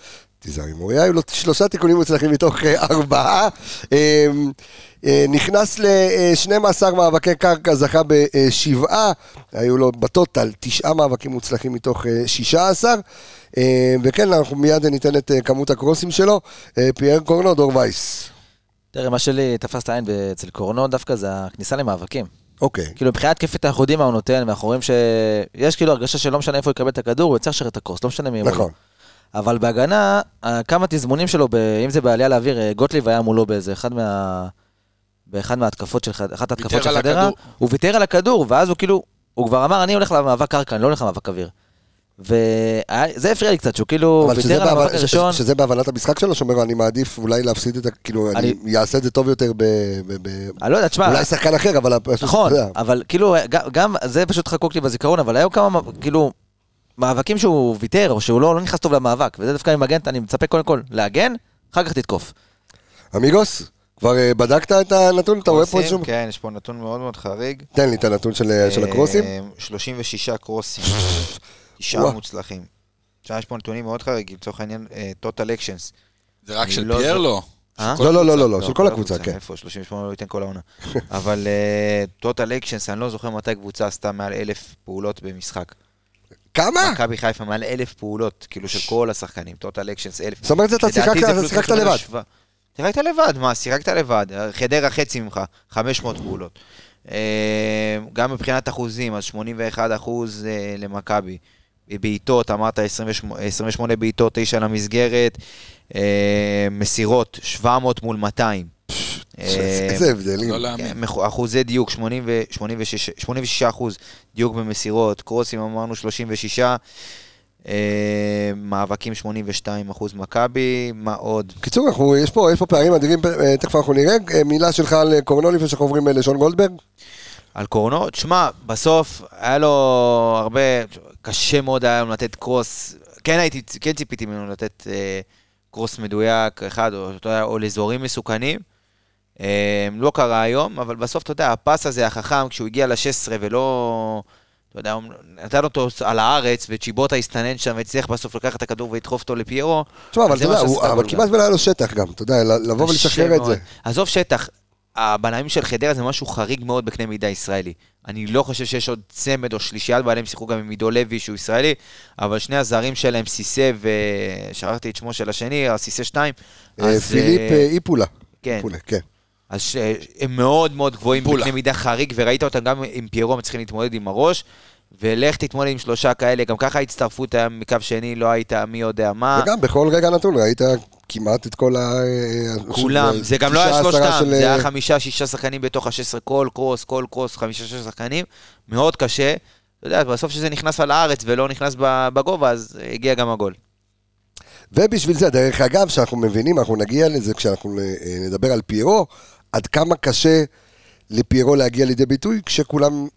A: תיזהר עם אוריה, היו לו שלושה תיקונים מוצלחים מתוך אה, ארבעה. אה, אה, נכנס ל-12 מאבקי קרקע, זכה בשבעה, היו לו בטוטל תשעה מאבקים מוצלחים מתוך אה, 16. אה, וכן, אנחנו מיד ניתן את כמות הקרוסים שלו. פייר קורנו, דור וייס.
E: תראה, מה שלי תפס את העין אצל קורנו דווקא זה הכניסה למאבקים.
A: אוקיי.
E: כאילו מבחינת אנחנו יודעים מה הוא נותן, ואנחנו רואים שיש כאילו הרגשה שלא משנה איפה הוא יקבל את הכדור, הוא יצא לשרת את הקרוס, לא משנה מי מולו.
A: נכון.
E: אבל בהגנה, אה, כמה תזמונים שלו, ב- אם זה בעלייה לאוויר, אה, גוטליב היה מולו באיזה אחד מה... באחד מההתקפות של, חד- אחת ההתקפות של חדרה. הוא ויתר על הכדור, ואז הוא כאילו, הוא כבר אמר, אני הולך למאבק קרקע, אני לא הולך למאבק אוויר. וזה הפריע לי קצת, שהוא כאילו ויתר על המאבק הראשון.
A: ש- שזה בהבנת המשחק שלו, שאומר, אני מעדיף אולי להפסיד את ה... כאילו, אני אעשה את זה טוב יותר ב... ב- ב-
E: אני לא יודע, תשמע,
A: אולי שחקן אחר, אבל
E: נכון. אבל כאילו, גם- גם, זה פשוט חקוק לי בזיכרון, אבל היו כמה, כאילו, מאבקים שהוא ויתר, או שהוא לא לא נכנס טוב למאבק, וזה דווקא עם מגן, אני מצפה קודם כל להגן, אחר כך תתקוף.
A: אמיגוס, כבר אה, בדקת את הנתון? אתה רואה פה
C: קרוסים,
A: איזשהו...
C: כן, יש פה נתון מאוד מאוד חריג.
A: תן לי את הנתון של אה, של הקרוסים.
C: אה, 36 קרוסים, תשעה
A: וואו.
C: מוצלחים. עכשיו יש פה נתונים מאוד חריגים, לצורך העניין, אה, total actions.
D: זה רק של
C: לא
D: פייר לא.
C: אה?
A: לא, לא, לא,
D: הקבוצה.
A: לא, לא, של כל הקבוצה, כן.
C: איפה? 38 לא ייתן כל העונה. אבל אה, total actions, אני לא זוכר מתי קבוצה עשתה מעל אלף פעולות במשחק.
A: כמה?
C: מכבי חיפה מעל אלף פעולות, כאילו של כל השחקנים, total actions אלף.
A: זאת אומרת, אתה שיחקת- לבד.
C: שיחקת לבד, מה, שיחקת לבד. חדרה חצי ממך, 500 פעולות. אה, גם מבחינת אחוזים, אז 81 אחוז אה, למכבי. בעיטות, אמרת 28 28 בעיטות, 9 למסגרת. אה, מסירות, 700 מול 200. אה,
A: איזה הבדלים.
D: לא
C: כן,
D: להאמין.
C: מח- אחוזי דיוק, 80 ו- 86 86 אחוז דיוק במסירות, קרוסים אמרנו 36. אה, מאבקים 82% מכבי, מה עוד?
A: קיצור, אנחנו- יש פה יש פה פערים אדירים, אה, תכף אנחנו נראה. אה, מילה שלך על קורנו לפני שאנחנו עוברים לשון גולדברג.
C: על קורנו, תשמע, בסוף היה לו הרבה, קשה מאוד היה לו לתת קרוס, כן הייתי, כן ציפיתי ממנו לתת אה, קרוס מדויק אחד, או, או לאזורים מסוכנים. אה, לא קרה היום, אבל בסוף, אתה יודע, הפס הזה החכם, כשהוא הגיע ל-16 ולא, אתה יודע, נתן אותו על הארץ, וצ'יבוטה הסתנן שם והצליח בסוף לקחת את הכדור ולדחוף אותו לפיירו.
A: תשמע, אבל אתה יודע, הוא- אבל כמעט ולא היה לו שטח גם, אתה יודע, לבוא ולשחרר את. זה.
C: עזוב שטח, הבלמים של חדרה זה משהו חריג מאוד בקנה מידה ישראלי. אני לא חושב שיש עוד צמד או שלישיית בעלים שיחקו גם עם עידו לוי שהוא ישראלי, אבל שני הזרים שלהם, סיסה ושכחתי את שמו של השני, סיסה 2.
A: אה, פיליפ אה, איפולה.
C: כן.
A: איפולה, כן.
C: אז ש- הם מאוד מאוד גבוהים. בקנה מידה חריג, וראית אותם גם עם פיירו מצליחים להתמודד עם הראש. ולך תתמודד עם שלושה כאלה, גם ככה ההצטרפות היה מקו שני, לא היית מי יודע מה.
A: וגם בכל רגע נתון ראית כמעט את כל ה... אה,
C: כולם,
A: אה,
C: זה גם לא היה שלושתם,
A: של,
C: זה היה
A: אה,
C: חמישה, שישה שחקנים בתוך ה-16, כל קרוס, כל קרוס, חמישה, שישה שחקנים, מאוד קשה. אתה יודע, בסוף שזה נכנס על הארץ ולא נכנס בגובה, אז הגיע גם הגול.
A: ובשביל זה, דרך אגב, שאנחנו מבינים, אנחנו נגיע לזה כשאנחנו אה, נדבר על פיירו, עד כמה קשה לפיירו להגיע לידי ביטוי, כשכולם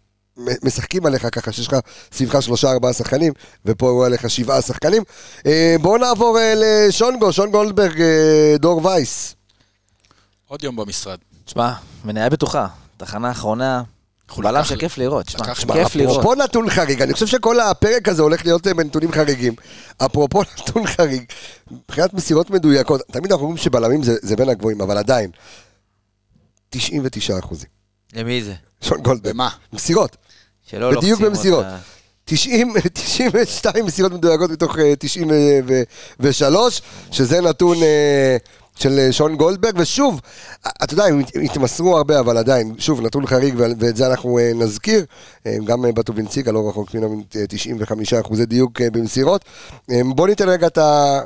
A: משחקים עליך ככה, שיש לך סביבך שלושה ארבעה שחקנים, ופה הוא עליך שבעה שחקנים. אה, בואו נעבור אה, לשונגו, שון גולדברג, אה, דור וייס.
D: עוד יום במשרד.
E: תשמע, מניה בטוחה. תחנה אחרונה, בלם שכיף לראות.
D: לקח-
E: כיף לראות.
A: אפרופו נתון חריג, אני חושב שכל הפרק הזה הולך להיות בנתונים חריגים. אפרופו נתון חריג, מבחינת מסירות מדויקות, תמיד אנחנו אומרים שבלמים זה, זה בין הגבוהים, אבל עדיין, 99 אחוזים.
C: למי זה?
A: שון גולדברג.
D: במה?
A: מסירות.
C: שלא
A: בדיוק
C: לוחצים
A: במסירות.
C: אותה.
A: 90, 92 מסירות מדויקות מתוך אה, 93, שזה נתון אה, של אה, שון גולדברג, ושוב, אה, אתה יודע, הם הת- התמסרו הרבה, אבל עדיין, שוב, נתון חריג, ואת זה אנחנו אה, נזכיר, אה, גם אה, בטובינציגה, לא רחוק ממנו עם אה, 95 אחוזי דיוק אה, במסירות. אה, בוא ניתן רגע את ה...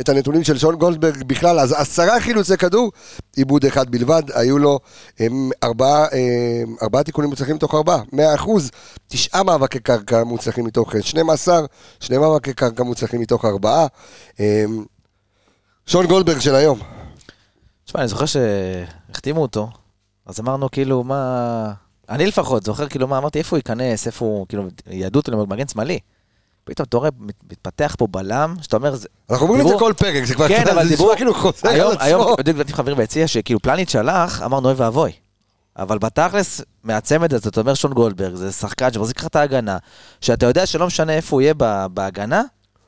A: את הנתונים של שון גולדברג בכלל, אז עשרה חילוצי כדור, עיבוד אחד בלבד, היו לו הם, ארבעה, הם, ארבעה תיקונים מוצלחים מתוך ארבעה, מאה אחוז, תשעה מאבקי קרקע מוצלחים מתוך אה, 12, שני מאבקי קרקע מוצלחים מתוך ארבעה. הם, שון גולדברג של היום,
E: תשמע, אני זוכר שהחתימו אותו, אז אמרנו כאילו, מה... אני לפחות זוכר כאילו מה, אמרתי איפה הוא ייכנס, איפה הוא, כאילו, יעדו אותו למגן שמאלי. פתאום אתה רואה, מת- מתפתח פה בלם, שאתה אומר, זה-
A: אנחנו אומרים את זה כל פרק, זה כבר
E: כן,
A: זה
E: אבל
A: נשמע
E: דיברו,
A: כאילו חוזר
E: היום,
A: על
E: היום,
A: עצמו.
E: בדיוק דיברתי עם חברים ביציע, שכאילו פלניץ' הלך, אמרנו אוי ואבוי. אבל בתכלס, מהצמד הזה, אתה אומר שון גולדברג, זה שחקן שמחזיק לך את ההגנה, שאתה יודע שלא משנה איפה הוא יהיה ב- בהגנה,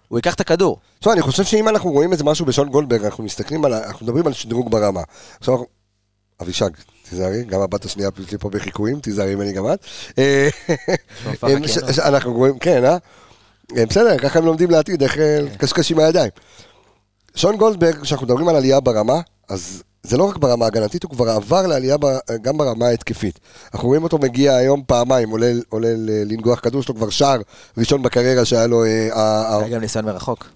E: הוא ייקח את הכדור.
A: תשמע, אני חושב שאם אנחנו רואים איזה משהו בשון גולדברג, אנחנו מסתכלים על, אנחנו מדברים על שדרוג ברמה. עכשיו, אנחנו- אבישג, תיזהרי, גם הבת השנייה שלי פה בחיקויים, תיזהרי ממני גם את. אה, אה, אנחנו רואים, כן, אה? אה, בסדר, ככה הם לומדים לעתיד, איך אה, לקשקש עם הידיים. שון גולדברג, כשאנחנו מדברים על עלייה ברמה, אז זה לא רק ברמה ההגנתית, הוא כבר עבר לעלייה ב- גם ברמה ההתקפית. אנחנו רואים אותו מגיע היום פעמיים, עולה, עולה לנגוח כדור, יש לו כבר שער ראשון בקריירה שהיה לו אה,
E: היה גם ניסיון מרחוק.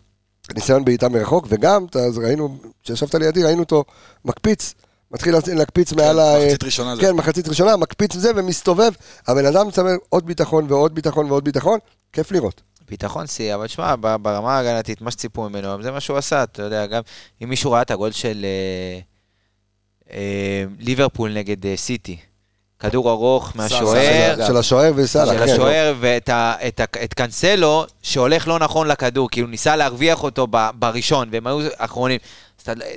A: ניסיון בעיטה מרחוק, וגם, אז ראינו, כשישבת לידי, ראינו אותו מקפיץ, מתחיל להקפיץ מעל ה...
D: מחצית ראשונה זה.
A: כן, מחצית ראשונה, מקפיץ זה ומסתובב, הבן אדם צמר עוד ביטחון ועוד ביטחון ועוד ביטחון, כיף לראות.
C: ביטחון שיא, אבל תשמע, ב- ברמה ההגנתית, מה שציפו ממנו, זה מה שהוא עשה, אתה יודע, גם אם מישהו ראה את הגול של אה, אה, ליברפול נגד אה, סיטי, כדור ארוך מהשוער,
A: של השוער וסאלח,
C: של
A: כן.
C: השוער, ואת ה, את, ה, את קאנסלו, שהולך לא נכון לכדור, כאילו ניסה להרוויח אותו ב, בראשון, והם היו אחרונים.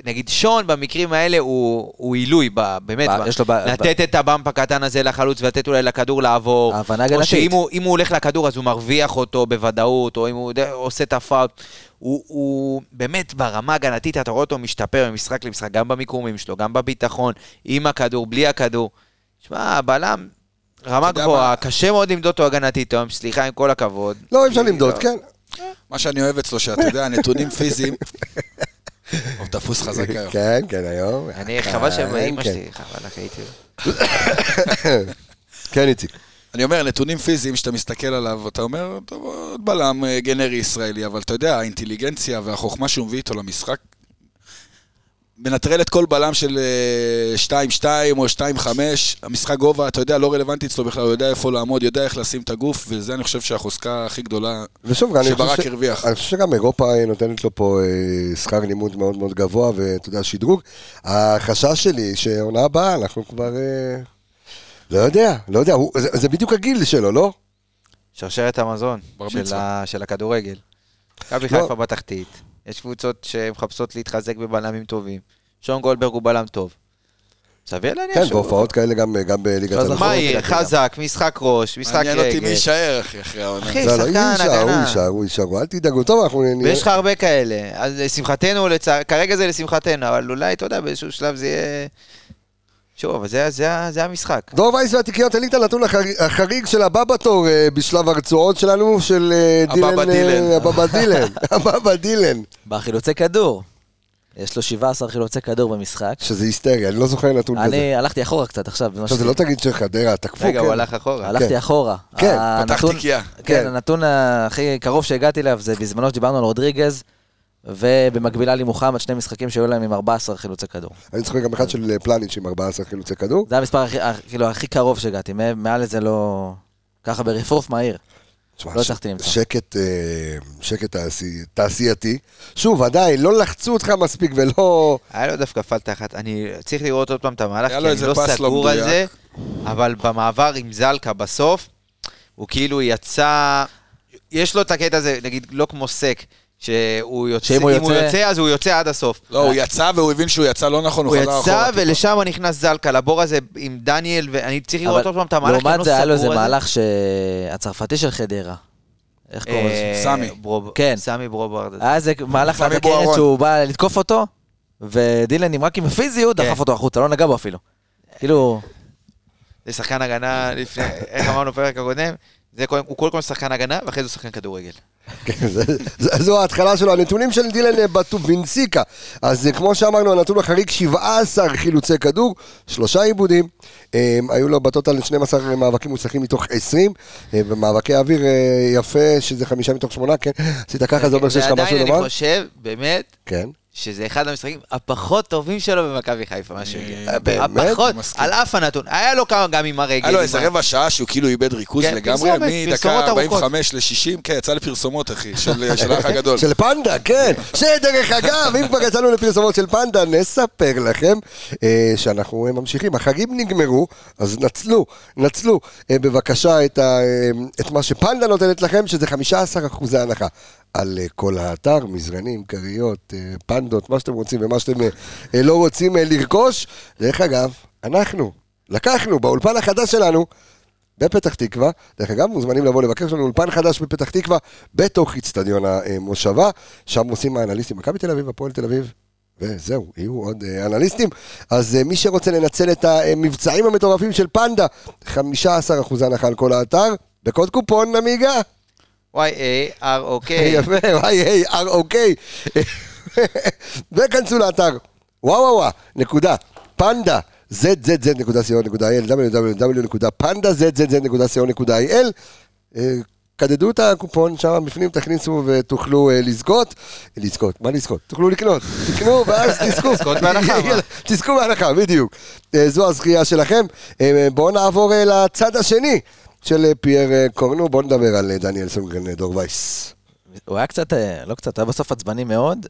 C: נגיד שון במקרים האלה הוא, הוא עילוי, ב, באמת,
E: ב-
C: ב,
E: לו ב-
C: לתת את הבאמפ הקטן הזה לחלוץ ולתת אולי לכדור לעבור.
E: ההבנה
C: או
E: הגנתית.
C: שאם הוא, אם הוא הולך לכדור אז הוא מרוויח אותו בוודאות, או אם הוא עושה את הפאול. הוא, הוא באמת ברמה הגנתית, אתה רואה אותו משתפר ממשחק למשחק, גם במיקומים שלו, גם בביטחון, עם הכדור, בלי הכדור. שמע, הבלם, רמה גבוהה,
D: מה?
C: קשה מאוד למדוד אותו הגנתית היום, סליחה, עם כל הכבוד.
A: לא, אי אפשר למדוד,
C: לא.
A: כן.
D: מה שאני אוהב אצלו, שאתה יודע, נתונים פיזיים, הוא תפוס חזק היום.
A: כן, כן, היום.
C: אני, חבל שאמא
A: כן.
C: שלי, חבל לך, הייתי...
A: כן, איציק.
D: אני אומר, נתונים פיזיים שאתה מסתכל עליו, אתה אומר, טוב, עוד בלם אה, גנרי ישראלי, אבל אתה יודע, האינטליגנציה והחוכמה שהוא מביא איתו למשחק, מנטרל את כל בלם של אה, 2-2 או 2-5, המשחק גובה, אתה יודע, לא רלוונטי אצלו בכלל, הוא יודע איפה לעמוד, יודע איך לשים את הגוף, וזה אני חושב שהחוזקה הכי גדולה
A: ושוב, אני
D: שברק
A: חושב ש-
D: הרוויח.
A: אני חושב שגם אירופה אה, נותנת לו פה אה, שכר לימוד מאוד מאוד גבוה, ואתה יודע, שדרוג. החשש שלי שעונה הבאה, אנחנו כבר... אה, לא יודע, לא יודע, הוא- זה- זה בדיוק הגיל שלו, לא?
C: שרשרת המזון של. ה- של הכדורגל. מכבי
A: לא.
C: חיפה בתחתית, יש קבוצות שמחפשות להתחזק בבלמים טובים. שון גולדברג הוא בלם טוב. סביר להניח
A: כן,
C: שהוא-
A: והופעות כאלה גם גם בליגת. אלופות.
C: מהיר, חזק, משחק ראש, משחק
D: מעניין אותי מי
C: רגל.
D: יישאר אחי, אחרי העונה.
C: אחי,
A: לא, לא,
C: שחקן,
A: יישאר, הוא
C: הגנה.
A: יישאר, הוא יישאר, אל תדאגו. טוב, אנחנו נראה...
C: ויש לך הרבה כאלה. אז לשמחתנו. כרגע זה לשמחתנו, אבל אולי, אתה יודע, באיזשהו שלב זה יהיה... שוב, אבל זה, זה, זה המשחק.
A: דור וייס והתיקיות, תן לי את הנתון החריג- של הבא בתור אה, בשלב הרצועות שלנו, של אה,
D: הבבא
A: דילן...
D: דילן.
A: אה, הבבא דילן. הבבא דילן.
E: בחילוצי כדור. יש לו 17 חילוצי כדור במשחק.
A: שזה היסטריה, אני לא זוכר נתון כזה.
E: אני הלכתי אחורה קצת עכשיו.
A: עכשיו, זה לא תגיד שחדרה תקפו,
C: רגע,
A: כן.
C: הוא הלך אחורה.
E: הלכתי
A: כן.
E: אחורה.
A: כן,
D: פתח תיקייה.
A: כן.
E: כן, הנתון הכי קרוב שהגעתי אליו זה בזמנו שדיברנו על רודריגז, ובמקבילה לי מוחמד, שני משחקים שהיו להם עם 14 חילוצי כדור.
A: אני זוכר גם אחד של אה, פלניץ' עם 14 חילוצי כדור.
E: זה המספר הכי- כאילו, הכי קרוב שהגעתי, מע- מעל לזה לא... ככה ברפרוף מהיר.
A: תשמע,
E: לא
A: ש-
E: הצלחתי למצוא.
A: שקט, אה, שקט תעשי- תעשייתי. שוב, עדיין, לא לחצו אותך מספיק ולא...
C: היה לו דווקא פלטה אחת, אני צריך לראות עוד פעם את המהלך, כי
D: לו
C: אני לא
D: לא
C: סגור על זה. אבל במעבר עם זלקה בסוף, הוא כאילו יצא, יש לו את הקטע הזה, נגיד, לא כמו סק, שהוא יוצא,
E: שאם הוא
C: אם הוא
E: יוצא-
C: יוצא, אז הוא יוצא עד הסוף.
D: לא, הוא יצא והוא הבין שהוא יצא לא נכון, הוא
C: הוא
D: חזר
C: יצא
D: אחורה. טיפה.
C: ולשם נכנס זלקה, לבור הזה עם דניאל, ואני צריך לראות עוד פעם את המהלך,
E: לעומת
C: לא
E: זה היה לו איזה. מהלך שהצרפתי של חדרה. איך קוראים לזה?
C: אה,
D: סמי.
C: ברוב-
E: כן.
C: סמי ברוברד.
E: היה איזה מהלך
D: בוארון.
E: שהוא בא לתקוף אותו, ודילן עם רק עם הפיזיות
C: כן.
E: דחף אותו החוצה, לא נגע בו אפילו. כאילו,
C: זה שחקן הגנה לפני, איך אמרנו בפרק הקודם? הוא קודם כל שחקן הגנה, ואחרי זה הוא שחקן כדורגל.
A: כן, זו ההתחלה שלו. הנתונים של דילן אה, בטובינסיקה. אז אה, כמו שאמרנו, הנתון החריג 17 חילוצי כדור, שלושה עיבודים. אה, היו לו בטוטל 12 מאבקים מוצלחים מתוך 20. אה, במאבקי אוויר יפה, שזה חמישה מתוך שמונה, כן. עשית ככה, זה אומר שיש לך משהו
C: ועדיין אני
A: לומר?
C: חושב, באמת,
A: כן.
C: שזה אחד המשחקים הפחות טובים שלו במכבי חיפה, מה שהוא הגיע.
A: אה, באמת?
C: הפחות. על אף הנתון. היה לו כמה גם עם הרגל.
D: היה לו איזה רבע שעה שהוא כאילו איבד ריכוז
C: כן,
D: לגמרי, מדקה
C: פרסומות ארוכות.
D: 45 ל-60, כן, יצא לפרסומות, אחי, של האח הגדול.
A: של פנדה, כן. שדרך אגב, אם כבר יצאנו לפרסומות של פנדה, נספר לכם אה, שאנחנו אה, ממשיכים. החגים נגמרו, אז נצלו, נצלו אה, בבקשה את, אה, מה שפנדה נותנת לכם, שזה 15 אחוזי הנחה. על אה, כל האתר, מזרנים, כריות, אה, פנדות, מה שאתם רוצים ומה שאתם אה, לא רוצים לרכוש. דרך אגב, אנחנו לקחנו באולפן החדש שלנו בפתח תקווה. דרך אגב, מוזמנים לבוא לבקר, יש לנו אולפן חדש בפתח תקווה, בתוך איצטדיון המושבה. שם עושים האנליסטים מכבי תל אביב, הפועל תל אביב. וזהו, יהיו עוד אנליסטים. אז מי שרוצה לנצל את המבצעים המטורפים של פנדה, 15% הנחה על כל האתר, בקוד קופון עמיגה.
C: Y-A-R-O-K.
A: יפה, אוקיי. וכנסו לאתר, וואו וואו נקודה, פנדה, zzz.co.il, www.pandazz.co.il. אה, קדדו את הקופון שם בפנים, תכניסו ותוכלו אה, לזכות. לזכות, מה לזכות? תוכלו לקנות. תקנו ואז תזכו.
C: לזכות בהנחה,
A: תזכו בהנחה, בדיוק. אה, זו הזכייה שלכם. אה, בואו נעבור אה, לצד השני של אה, פייר אה, קורנו. בואו נדבר על אה, דניאל סונגרן דור וייס.
E: הוא היה קצת, לא קצת, הוא היה בסוף עצבני מאוד,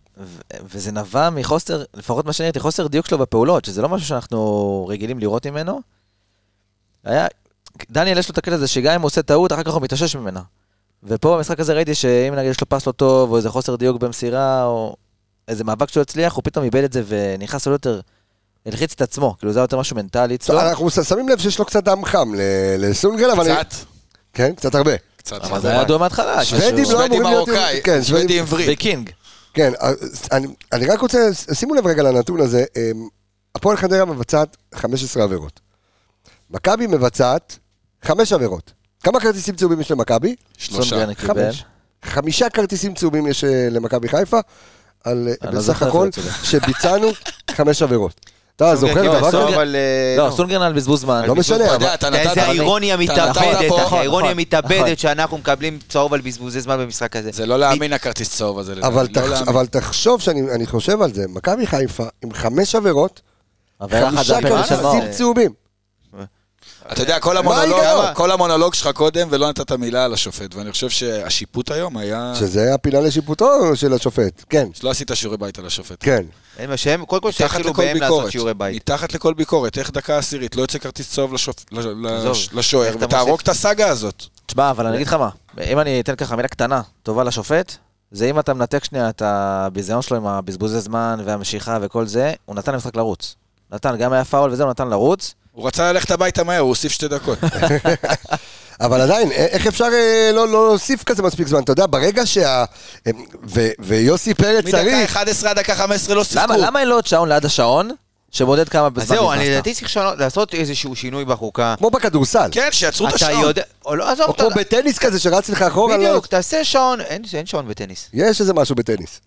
E: וזה נבע מחוסר, לפחות מה שאני ראיתי, חוסר דיוק שלו בפעולות, שזה לא משהו שאנחנו רגילים לראות ממנו. היה, דניאל יש לו את הקטע הזה שגם אם הוא עושה טעות, אחר כך הוא מתאושש ממנה. ופה במשחק הזה ראיתי שאם נגיד יש לו פס לא טוב, או איזה חוסר דיוק במסירה, או איזה מאבק שהוא הצליח, הוא פתאום איבד את זה ונכנס לו יותר, הלחיץ את עצמו, כאילו זה היה יותר משהו מנטלי אצלו.
A: אנחנו שמים לב שיש לו קצת דם חם ל- לסונדגרן, אבל...
D: קצת,
A: כן, קצת הרבה.
D: קצת.
E: אבל זה היה ידוע מההתחלה.
A: שוודים לא אמורים להיות...
D: מרוקאי,
A: כן, שוודים-
D: שוודי עברי.
E: ויקינג.
A: כן, אני, אני רק רוצה, שימו לב רגע לנתון הזה, אמ, הפועל חדרה מבצעת 15 עבירות. מכבי מבצעת 5 עבירות. כמה כרטיסים צהובים יש למכבי?
D: שלושה.
A: חמש. חמישה כרטיסים צהובים יש אה, למכבי חיפה, על,
E: לא
A: בסך הכל. שביצענו 5 עבירות. אתה זוכר
C: לא,
A: דבר כזה?
C: אה,
E: לא, סונגרן על בזבוז זמן.
A: לא משנה, אבל...
C: איזה האירוניה
D: אתה
C: מתאבדת, האירוניה
E: נכון.
C: מתאבדת שאנחנו מקבלים צהוב על בזבוזי זמן במשחק הזה.
D: זה לא להאמין הכרטיס צהוב הזה.
A: אבל,
D: לא
A: תחשוב שאני אני חושב על זה, מכבי חיפה עם חמש עבירות, חמישה. כרטיסים צהובים.
D: אתה יודע, כל המונולוג? כל המונולוג שלך קודם, ולא נתת מילה על השופט, ואני חושב שהשיפוט היום היה...
A: שזה הפינה לשיפוטו של השופט, כן,
D: לא עשית שיעורי בית על השופט.
A: כן.
C: אין מה שהם, קודם כל שיתחילו בהם לעשות שיעורי בית.
D: מתחת לכל ביקורת, איך דקה עשירית, לא יוצא כרטיס צהוב לשוער, ותהרוג? את הסאגה הזאת.
E: תשמע, אבל אני אגיד לך מה, אם אני אתן ככה מילה קטנה, טובה לשופט, זה אם אתה מנתק שנייה את הביזיון שלו עם הבזבוזי זמן והמשיכה וכל זה, הוא נתן למשחק לרוץ. נתן, גם היה פאול וזה, הוא נתן לרוץ.
D: הוא רצה ללכת הביתה מהר, הוא הוסיף שתי דקות.
A: אבל עדיין, איך אפשר אה, לא לא להוסיף כזה מספיק זמן? אתה יודע, ברגע שה... אה, ו- ויוסי פרץ
D: מדקה
A: צריך...
D: 11 עד דקה 15 לא שיחקו.
E: למה, למה אין לו עוד שעון ליד השעון, שמודד כמה בזמן
C: אז זהו, אני
E: נכנסת?
C: לדעתי צריך לעשות איזשהו שינוי בחוקה.
A: כמו בכדורסל.
D: כן, שיעצרו את
C: אתה
D: השעון.
C: יודע, או לא, עזוב,
A: או
C: אתה
A: כמו בטניס כזה שרץ לך אחורה. לא-
C: בדיוק, תעשה שעון, אין שעון בטניס.
A: יש איזה משהו בטניס.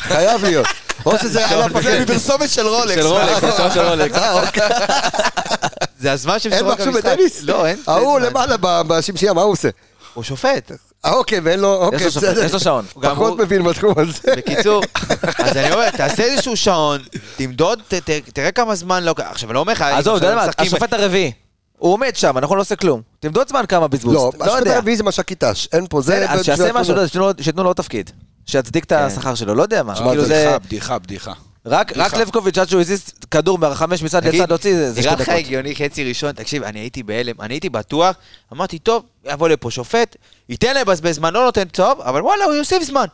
A: חייב להיות. או שזה על הפחד
D: מפרסומת של רולקס.
C: של רולקס, זה שעון של רולקס.
A: אה, אוקיי.
C: זה הזמן של
A: אין
C: משחק
A: משהו
C: המשחק.
A: בטניס?
C: לא, אין.
A: ההוא
C: אין.
A: למעלה בשמשייה, מה הוא עושה?
C: הוא שופט.
A: אה, אוקיי, ואין לו...
E: יש
A: אוקיי, בסדר.
E: יש לו שעון.
A: פחות מבין בתחום הזה.
C: בקיצור, אז אני אומר, תעשה איזשהו שעון, תמדוד, תראה כמה זמן לא... עכשיו, אני לא אומר לך...
E: עזוב, אתה יודע מה, השופט הרביעי, הוא עומד שם, אנחנו לא עושה כלום. תמדוד זמן כמה בזבוז.
A: לא,
E: לא
A: השופט. הרביעי זה מש"קית ת"ש, אין פה, זה...
E: אז שיעשה משהו, שייתנו לו- שייתנו לו עוד תפקיד. שיצדיק את השכר שלו, לא יודע מה. כאילו זה...
D: בדיחה, בדיחה, בדיחה.
E: רק רק. לבקוביץ' עד שהוא הזיז כדור מהחמש מצד לצד להוציא, זה שתי
C: נראה לך
E: דקות.
C: הגיוני חצי ראשון? תקשיב, אני הייתי בהלם, אני הייתי בטוח, אמרתי, טוב, יבוא לפה שופט, ייתן לבזבז זמן, לא נותן צהוב, אבל וואלה, הוא יוסיף זמן.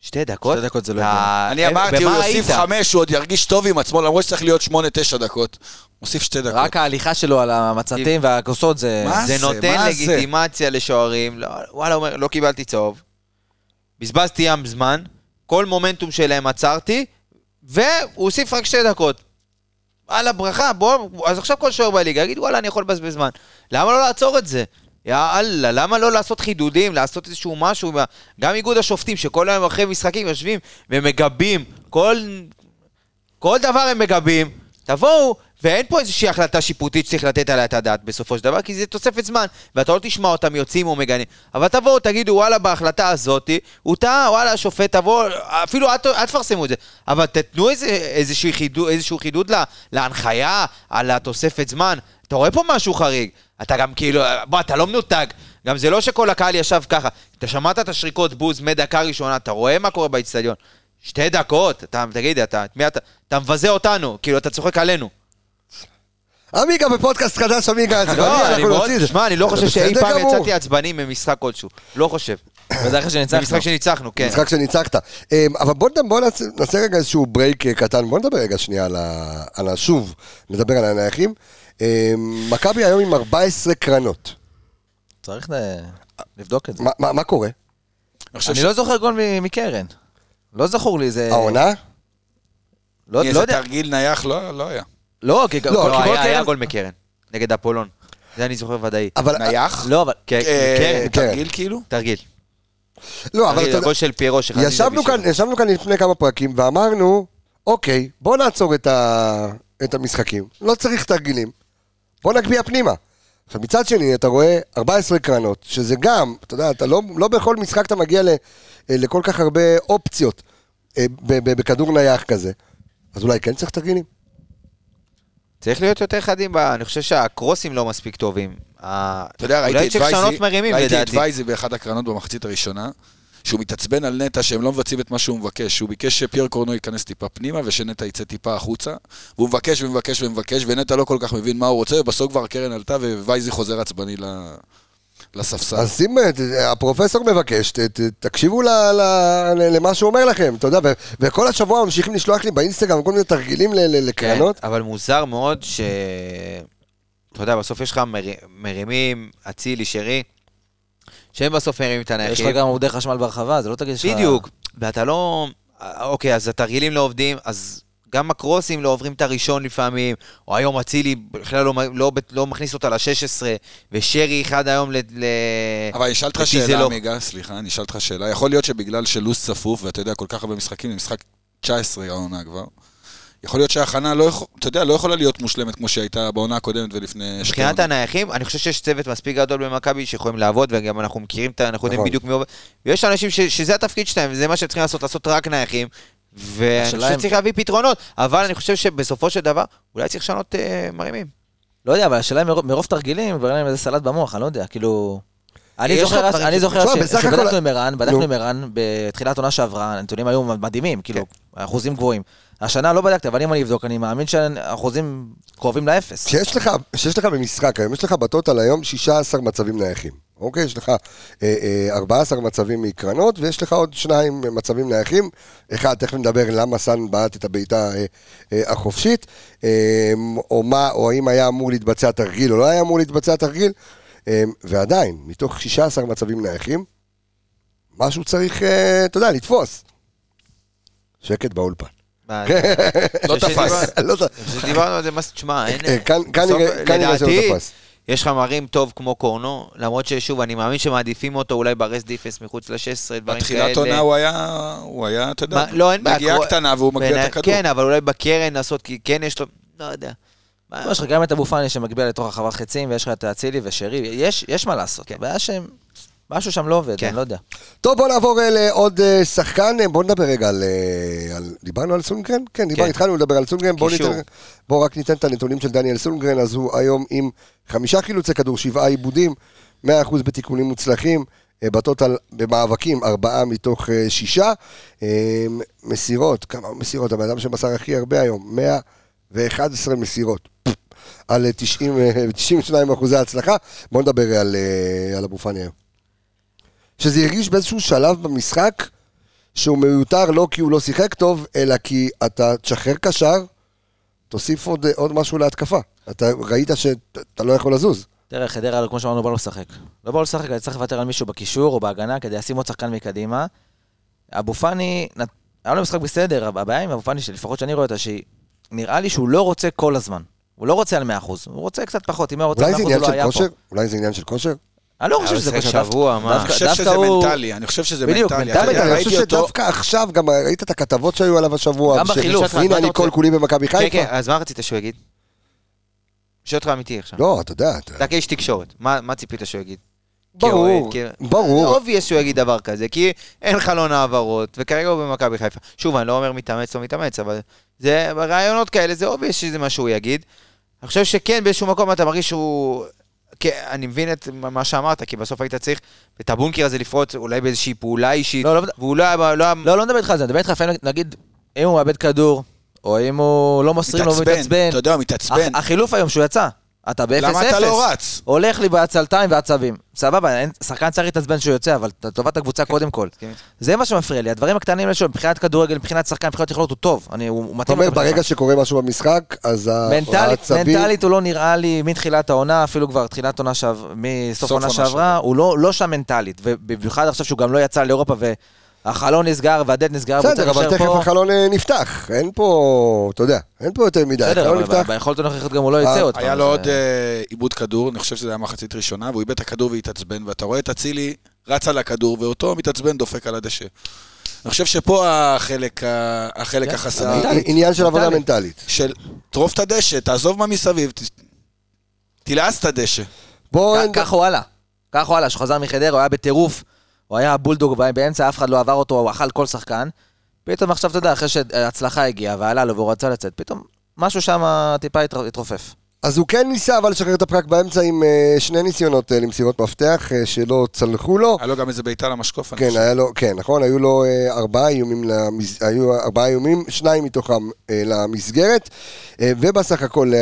C: שתי דקות?
E: שתי דקות זה לא
C: אתה-
E: הגיוני.
D: אני
C: אה,
D: אמרתי, הוא יוסיף? חמש, הוא עוד ירגיש טוב עם עצמו, למרות שצריך להיות שמונה, תשע דקות. מוסיף שתי דקות.
E: רק ההליכה שלו על המצתים והכוסות זה...
D: מה
C: זה
D: זה?
C: נותן? לגיטימציה לשוערים, לא, וואלה, הוא אומר, לא קיבלתי צהוב, בזבזתי ים זמן, כל מומנטום שלהם עצרתי, והוא הוסיף רק שתי דקות. וואלה, ברכה, בוא, אז עכשיו כל שוער בליגה יגיד, וואלה, אני יכול לבזבז זמן. למה לא לעצור את זה? יאללה, למה לא לעשות חידודים, לעשות איזשהו משהו, גם איגוד השופטים, שכל היום אחרי משחקים יושבים ומגבים, כל, כל דבר הם מגבים, תבואו, ואין פה איזושהי החלטה שיפוטית שצריך לתת עליה את הדעת בסופו של דבר, כי זה תוספת זמן, ואתה לא תשמע אותם יוצאים או מגנים. אבל תבואו, תגידו, וואלה, בהחלטה הזאת, הוא טעה, וואלה, השופט, תבואו, אפילו אל תפרסמו את זה, אבל תתנו איזה, חידוד, איזשהו חידוד לה, להנחיה על התוספת זמן. אתה רואה פה משהו חריג. אתה גם כאילו, בוא, אתה לא מנותק. גם זה לא שכל הקהל ישב ככה. אתה שמעת את השריקות בוז מדקה ראשונה, אתה רואה מה קורה באצטדיון. שתי דקות, אתה, תגיד, אתה, את מי אתה, אתה מבזה אותנו, כאילו, אתה צוחק עלינו.
A: עמיגה בפודקאסט חדש, עמיגה עצבני,
C: לא,
A: אנחנו נוציא את זה.
C: שמע, אני לא חושב שאי פעם. יצאתי עצבני ממשחק כלשהו. לא חושב.
E: וזה אחרי שניצחנו.
C: במשחק שניצחנו, כן.
A: משחק שניצחת. אמ, אבל בוא נדבר- בוא נעשה רגע איזשהו break אה, קטן, בוא נדבר רגע שנייה על השוב, נדבר על הנייחים. אמ, מכבי היום עם 14 קרנות.
E: צריך ל- לבדוק את זה.
A: מה- קורה?
D: אני
E: לא זוכר גול מקרן. לא זכור לי, זה...
A: העונה?
E: לא לא
D: איזה
E: יודע.
D: תרגיל נייח לא לא היה.
E: לא, כי
A: לא,
C: לא,
E: כל
C: היה, היה
E: קרן...
C: גול מקרן. נגד אפולון. זה אני זוכר ודאי.
A: אבל...
D: נייח?
E: לא, אבל...
C: כן, כן,
D: תרגיל כאילו?
C: תרגיל.
A: לא, אבל
C: הגול של פיירו שחזיזה
A: ישבנו. כאן, ישבנו כאן לפני כמה פרקים ואמרנו, אוקיי, בוא נעצור את, ה... את המשחקים, לא צריך תרגילים, בוא נגביה פנימה. עכשיו מצד שני, אתה רואה 14 קרנות, שזה גם, אתה יודע, אתה לא, לא בכל משחק אתה מגיע ל, לכל כך הרבה אופציות אה, בכדור נייח כזה, אז אולי כן צריך תרגילים?
C: צריך להיות יותר חדים, ב- אני חושב שהקרוסים לא מספיק טובים.
D: אתה יודע, ראיתי את וייזי, ראיתי את. וייזי באחד הקרנות במחצית הראשונה, שהוא מתעצבן על נטע שהם לא מבצעים את מה שהוא מבקש. הוא ביקש שפייר קורנו ייכנס טיפה פנימה ושנטע יצא טיפה החוצה. והוא מבקש ומבקש ומבקש, ונטע לא כל כך מבין מה הוא רוצה, ובסוף כבר הקרן עלתה ווייזי חוזר עצבני ל- לספסל.
A: אז שים, אה, הפרופסור מבקש, ת, ת, תקשיבו ל, ל, ל, למה שהוא אומר לכם, אתה יודע, ו, וכל השבוע ממשיכים לשלוח לי באינסטגרם כל מיני תרגילים ל, ל, לקרנות.
C: כן, אבל מוזר מאוד ש... אתה יודע, בסוף יש לך מר... מרימים, אצילי, שרי, שהם בסוף מרימים את
E: יש
C: הנייחים.
E: לך גם עמודי חשמל ברחבה, זה לא תגיד שיש לך...
C: בדיוק, ואתה לא... אוקיי, אז התרגילים לא עובדים, אז גם הקרוסים לא עוברים את הראשון לפעמים, או היום אצילי בכלל לא, לא, לא מכניס אותה ל-16, ושרי אחד היום ל... ל...
D: אבל אני אשאל אותך
C: זה
D: שאלה,
C: לא.
D: עמיגה, סליחה, אני אשאל אותך שאלה. יכול להיות שבגלל שלו"ז צפוף, ואתה יודע, כל כך הרבה משחקים, זה משחק 19 העונה כבר, יכול להיות שההכנה לא יכול, אתה יודע, לא יכולה להיות מושלמת כמו שהייתה בעונה הקודמת ולפני שתי
C: מבחינת
D: עונות.
C: הנייחים, אני חושב שיש צוות מספיק גדול במכבי שיכולים לעבוד, וגם אנחנו מכירים את ה... אנחנו יודעים
A: נכון.
C: בדיוק מי עובד. ויש אנשים ש- שזה התפקיד שלהם, וזה מה שהם צריכים לעשות, לעשות רק נייחים. ואני חושב שצריך להביא פתרונות, אבל אני חושב שבסופו של דבר, אולי צריך לשנות אה, מרימים.
E: לא יודע, אבל השאלה אם מרוב- תרגילים, כבר אין להם איזה סלט במוח, אני לא יודע, כאילו... אני זוכר, אני זוכר שבדקנו עם ערן, בדקנו
A: נו.
E: עם ערן בתחילת עונה שעברה, הנתונים היו מדהימים, כאילו,
C: כן.
E: אחוזים גבוהים. השנה לא בדקתי, אבל אם אני אבדוק, אני מאמין שהאחוזים קרובים לאפס.
A: שיש לך, שיש לך במשחק היום, יש לך בטוטל היום 16 מצבים נייחים, אוקיי? יש לך אה, אה, 14 מצבים מקרנות, ויש לך עוד שניים מצבים נייחים. אחד, תכף נדבר למה סאן בעט את הבעיטה אה, אה, החופשית, אה, או מה, או האם היה אמור להתבצע תרגיל או לא היה אמור להתבצע תרגיל, אה, ועדיין, מתוך 16 מצבים נייחים, משהו צריך, אה, אתה יודע, לתפוס. שקט באולפן.
D: לא תפס.
A: לא יודע.
C: דיברנו על זה, מה, תשמע, אין...
A: אה, כאן- נראה- שלא תפס.
C: יש לך מרים טוב כמו קורנו, למרות ששוב, אני מאמין שמעדיפים אותו אולי ברסט דיפנס מחוץ ל-16, דברים כאלה.
D: בתחילת עונה הוא היה, הוא היה, אתה יודע,
C: לא, אין בעיה.
D: נגיעה קטנה והוא מגביה
C: בעיניי-
D: את הכדור.
C: כן, אבל אולי בקרן לעשות, כי כן יש לו, לא יודע. מה-
E: יש לך גם את אבו פאני שמגביה לתוך הרחבת חצים, ויש לך את אצילי ושרי, יש יש מה לעשות.
C: כן.
E: הבעיה שהם... משהו שם לא עובד,
C: כן.
E: אני לא יודע.
A: טוב, בוא נעבור אה, לעוד אה, שחקן, אה, בוא נדבר רגע על... על- דיברנו על סונגרן? כן,
C: כן.
A: התחלנו לדבר על סונגרן, בוא. ניתן... בוא רק ניתן את הנתונים של דניאל סונגרן, אז הוא היום עם חמישה חילוצי כדור, שבעה עיבודים, 100% בתיקונים מוצלחים, בטוטל במאבקים, ארבעה מתוך שישה. מסירות, כמה מסירות? הבן אדם שמסר הכי הרבה היום, 111 מסירות. על אה, 90, אה, 92 אחוזי הצלחה. בוא נדבר על, על אבו פאני היום. שזה הרגיש באיזשהו שלב במשחק שהוא מיותר לא כי הוא לא שיחק טוב, אלא כי אתה תשחרר קשר, תוסיף עוד, עוד משהו להתקפה. אתה ראית שאתה לא יכול לזוז.
E: תראה, חדרה, כמו שאמרנו, בא לו לשחק. לא בא לו לשחק, אני צריך לוותר על מישהו בקישור או בהגנה כדי לשים עוד שחקן מקדימה. אבו פאני, היה לו משחק בסדר, הבעיה עם אבו פאני, שלפחות שאני רואה אותה, שנראה לי שהוא לא רוצה כל הזמן. הוא לא רוצה על 100%, הוא רוצה קצת פחות, אם הוא רוצה על 100%
A: זה
E: הוא לא היה פה.
A: כושר? אולי זה עניין של כושר?
E: אני לא חושב שזה כושר.
C: שבוע, מה?
D: אני חושב
E: דווקא
D: שזה
E: הוא-
D: מנטלי, אני חושב שזה
E: בדיוק,
D: מנטלי.
E: מנטלי,
D: אתה יודע,
A: אני
D: ראיתי
A: חושב
D: אותו-
A: שדווקא עכשיו, גם ראית את הכתבות שהיו עליו השבוע.
E: גם
A: ש-
E: בחילוף,
A: הנה אני
E: רוצה?
A: כל כולי במכבי
C: כן,
A: חיפה.
C: כן, אז מה רצית שהוא יגיד? שואל אותך אמיתי עכשיו.
A: לא, אתה יודע. אתה-
C: כאיש תקשורת, מה מה ציפית שהוא יגיד?
A: ברור, ברור.
C: obvious שהוא יגיד דבר כזה, כי אין חלון העברות, וכרגע הוא במכבי חיפה. שוב, אני לא אומר מתאמץ לא מתאמץ, אבל זה, בראיונות כאלה זה obvious שזה מה שהוא יגיד. אני חושב שכן, באיזשהו מקום אתה מרגיש שהוא... כן, אני מבין את מה שאמרת, כי בסוף היית צריך את הבונקר הזה לפרוץ אולי באיזושהי פעולה אישית,
E: לא, לא,
C: והוא לא היה... לא היה-
E: לא, לא מדבר איתך על זה, אני מדבר איתך לפעמים, נגיד, אם הוא מאבד כדור, או אם הוא לא מוסרים לו
D: מתעצבן,
E: ומתעצבן.
D: אתה יודע, הוא מתעצבן.
E: הח- החילוף היום שהוא יצא, אתה ב-0-0.
D: למה אתה לא רץ?
E: הולך לי בעצלתיים ועצבים. סבבה, שחקן צריך להתעצבן שהוא יוצא, אבל לטובת הקבוצה קודם כל.
C: כן.
E: זה מה שמפריע לי, הדברים הקטנים שלו, מבחינת כדורגל, מבחינת שחקן, מבחינת יכולות הוא טוב. אני- הוא הוא
A: אתה
E: מתאים.
A: אומר. ברגע שקורה משהו במשחק, אז העצבים...
E: מנטלית הוא לא נראה לי מתחילת העונה, אפילו כבר תחילת עונה שעברה, מסוף
D: סוף
E: עונה שעברה. הוא לא לא שם מנטלית, ובמיוחד עכשיו שהוא גם לא יצא לאירופה והחלון נסגר והדלת נסגרה,
A: בסדר, אבל תכף
E: פה.
A: החלון אה, נפתח. אין פה, אתה יודע, אין פה יותר מדי.
E: בסדר,
A: החלון
E: אבל
A: נפתח.
E: ביכולת הנוכחית גם הוא לא יצא
A: אה,
E: עוד פעם.
D: היה לו
E: אה,
D: עוד אה, עיבוד כדור, אני חושב שזה היה מחצית ראשונה, והוא איבד את הכדור והתעצבן, ואתה רואה את אצילי רץ על הכדור, ואותו מתעצבן דופק על הדשא. אני חושב שפה החלק, החלק
E: כן,
D: החסר,
E: מנטלית.
A: עניין של עבודה
E: מנטלית.
A: מנטלית.
D: של טרוף את הדשא, תעזוב מה מסביב, ת- תלעס את הדשא.
A: בוא...
E: כ- ככה הוא עלה. ככה הוא עלה, שהוא חזר מחדרה, הוא היה בטירוף. הוא היה בולדוג באמצע, אף אחד לא עבר אותו, הוא אכל כל שחקן. פתאום עכשיו, אתה יודע, אחרי שההצלחה הגיעה ועלה לו והוא רצה לצאת, פתאום משהו שם טיפה התר- התרופף.
A: אז הוא כן ניסה אבל לשחרר את הפרק באמצע עם אה, שני ניסיונות אה, למסירות מפתח אה, שלא צלחו לו.
D: היה לו גם איזה בעיטה למשקוף, אני
A: כן. היה לו, כן, נכון, היו לו ארבעה איומים, למס... היו ארבעה איומים, שניים מתוכם למסגרת, ובסך הכל,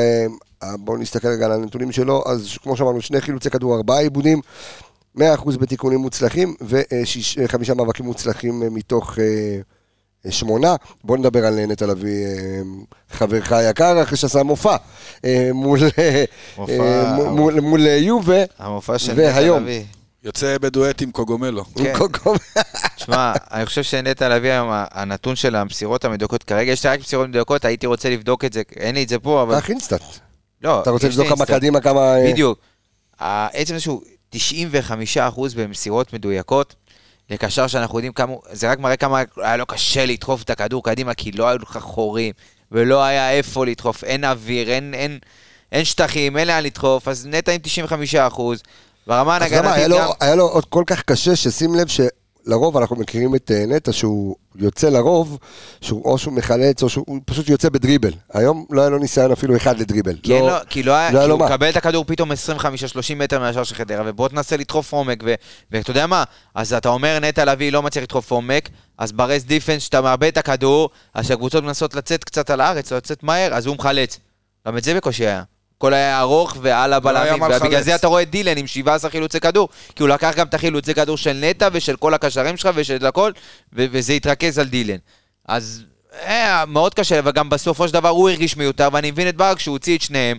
A: בואו נסתכל רגע על הנתונים שלו, אז כמו שאמרנו, שני חילוצי כדור, ארבעה עיבודים, 100% בתיקונים מוצלחים, וחמישה מאבקים מוצלחים אה, מתוך אה, אה, שמונה. בואו נדבר על נטע לביא, חברך היקר, אחרי שעשה מופע מול,
C: מופע.
A: מול, מול יובה.
C: המופע של
A: והיום.
C: נטע לביא.
D: יוצא בדואט עם קוגומלו.
C: כן.
A: קוקו-
C: תשמע, אני חושב שנטע לביא היום, הנתון של המסירות המדויקות, כרגע יש לי רק מסירות מדויקות, הייתי רוצה לבדוק את זה, אין לי את זה פה, אבל...
A: קח אינסטנט.
C: לא,
A: אתה רוצה לבדוק כמה. קדימה, כמה...
C: בדיוק. עצם זה שהוא 95% במסירות מדויקות, לקשר שאנחנו יודעים כמה, זה רק מראה כמה היה לו קשה לדחוף את הכדור קדימה, כי לא היו לך חורים, ולא היה איפה לדחוף, אין אוויר, אין, אין, אין שטחים, אין לאן לדחוף, אז נטע עם 95 אחוז. ברמה
A: אז למה, היה
C: הנגנתית
A: לו,
C: גם...
A: היה לו עוד כל כך קשה, ששים לב שלרוב אנחנו מכירים את אה, נטע, שהוא יוצא לרוב, שהוא, או שהוא מחלץ, או שהוא פשוט יוצא בדריבל. היום לא היה לו ניסיון אפילו אחד לדריבל.
C: כי, אין לו, כי לא היה,
A: לא
C: כי
A: לו
C: הוא
A: מה.
C: מקבל את הכדור פתאום 25-30 מטר מהשאר של חדרה, ובוא תנסה לדחוף עומק, ו- ואתה יודע מה, אז אתה אומר נטע לביא לא מצליח לדחוף עומק, אז ברס דיפנס, שאתה מאבד את הכדור, אז שהקבוצות מנסות לצאת קצת על הארץ, לצאת מהר, אז הוא מחלץ. גם את זה בקושי היה. הכל היה ארוך ועל
D: היה
C: הבלמים, ובגלל. זה אתה רואה את דילן עם 17 חילוצי כדור, כי הוא לקח גם את החילוצי כדור של נטע ושל כל הקשרים שלך ושל הכל, ו- וזה התרכז על דילן. אז היה מאוד קשה, וגם בסופו של דבר הוא הרגיש מיותר, ואני מבין את ברק שהוא הוציא את שניהם.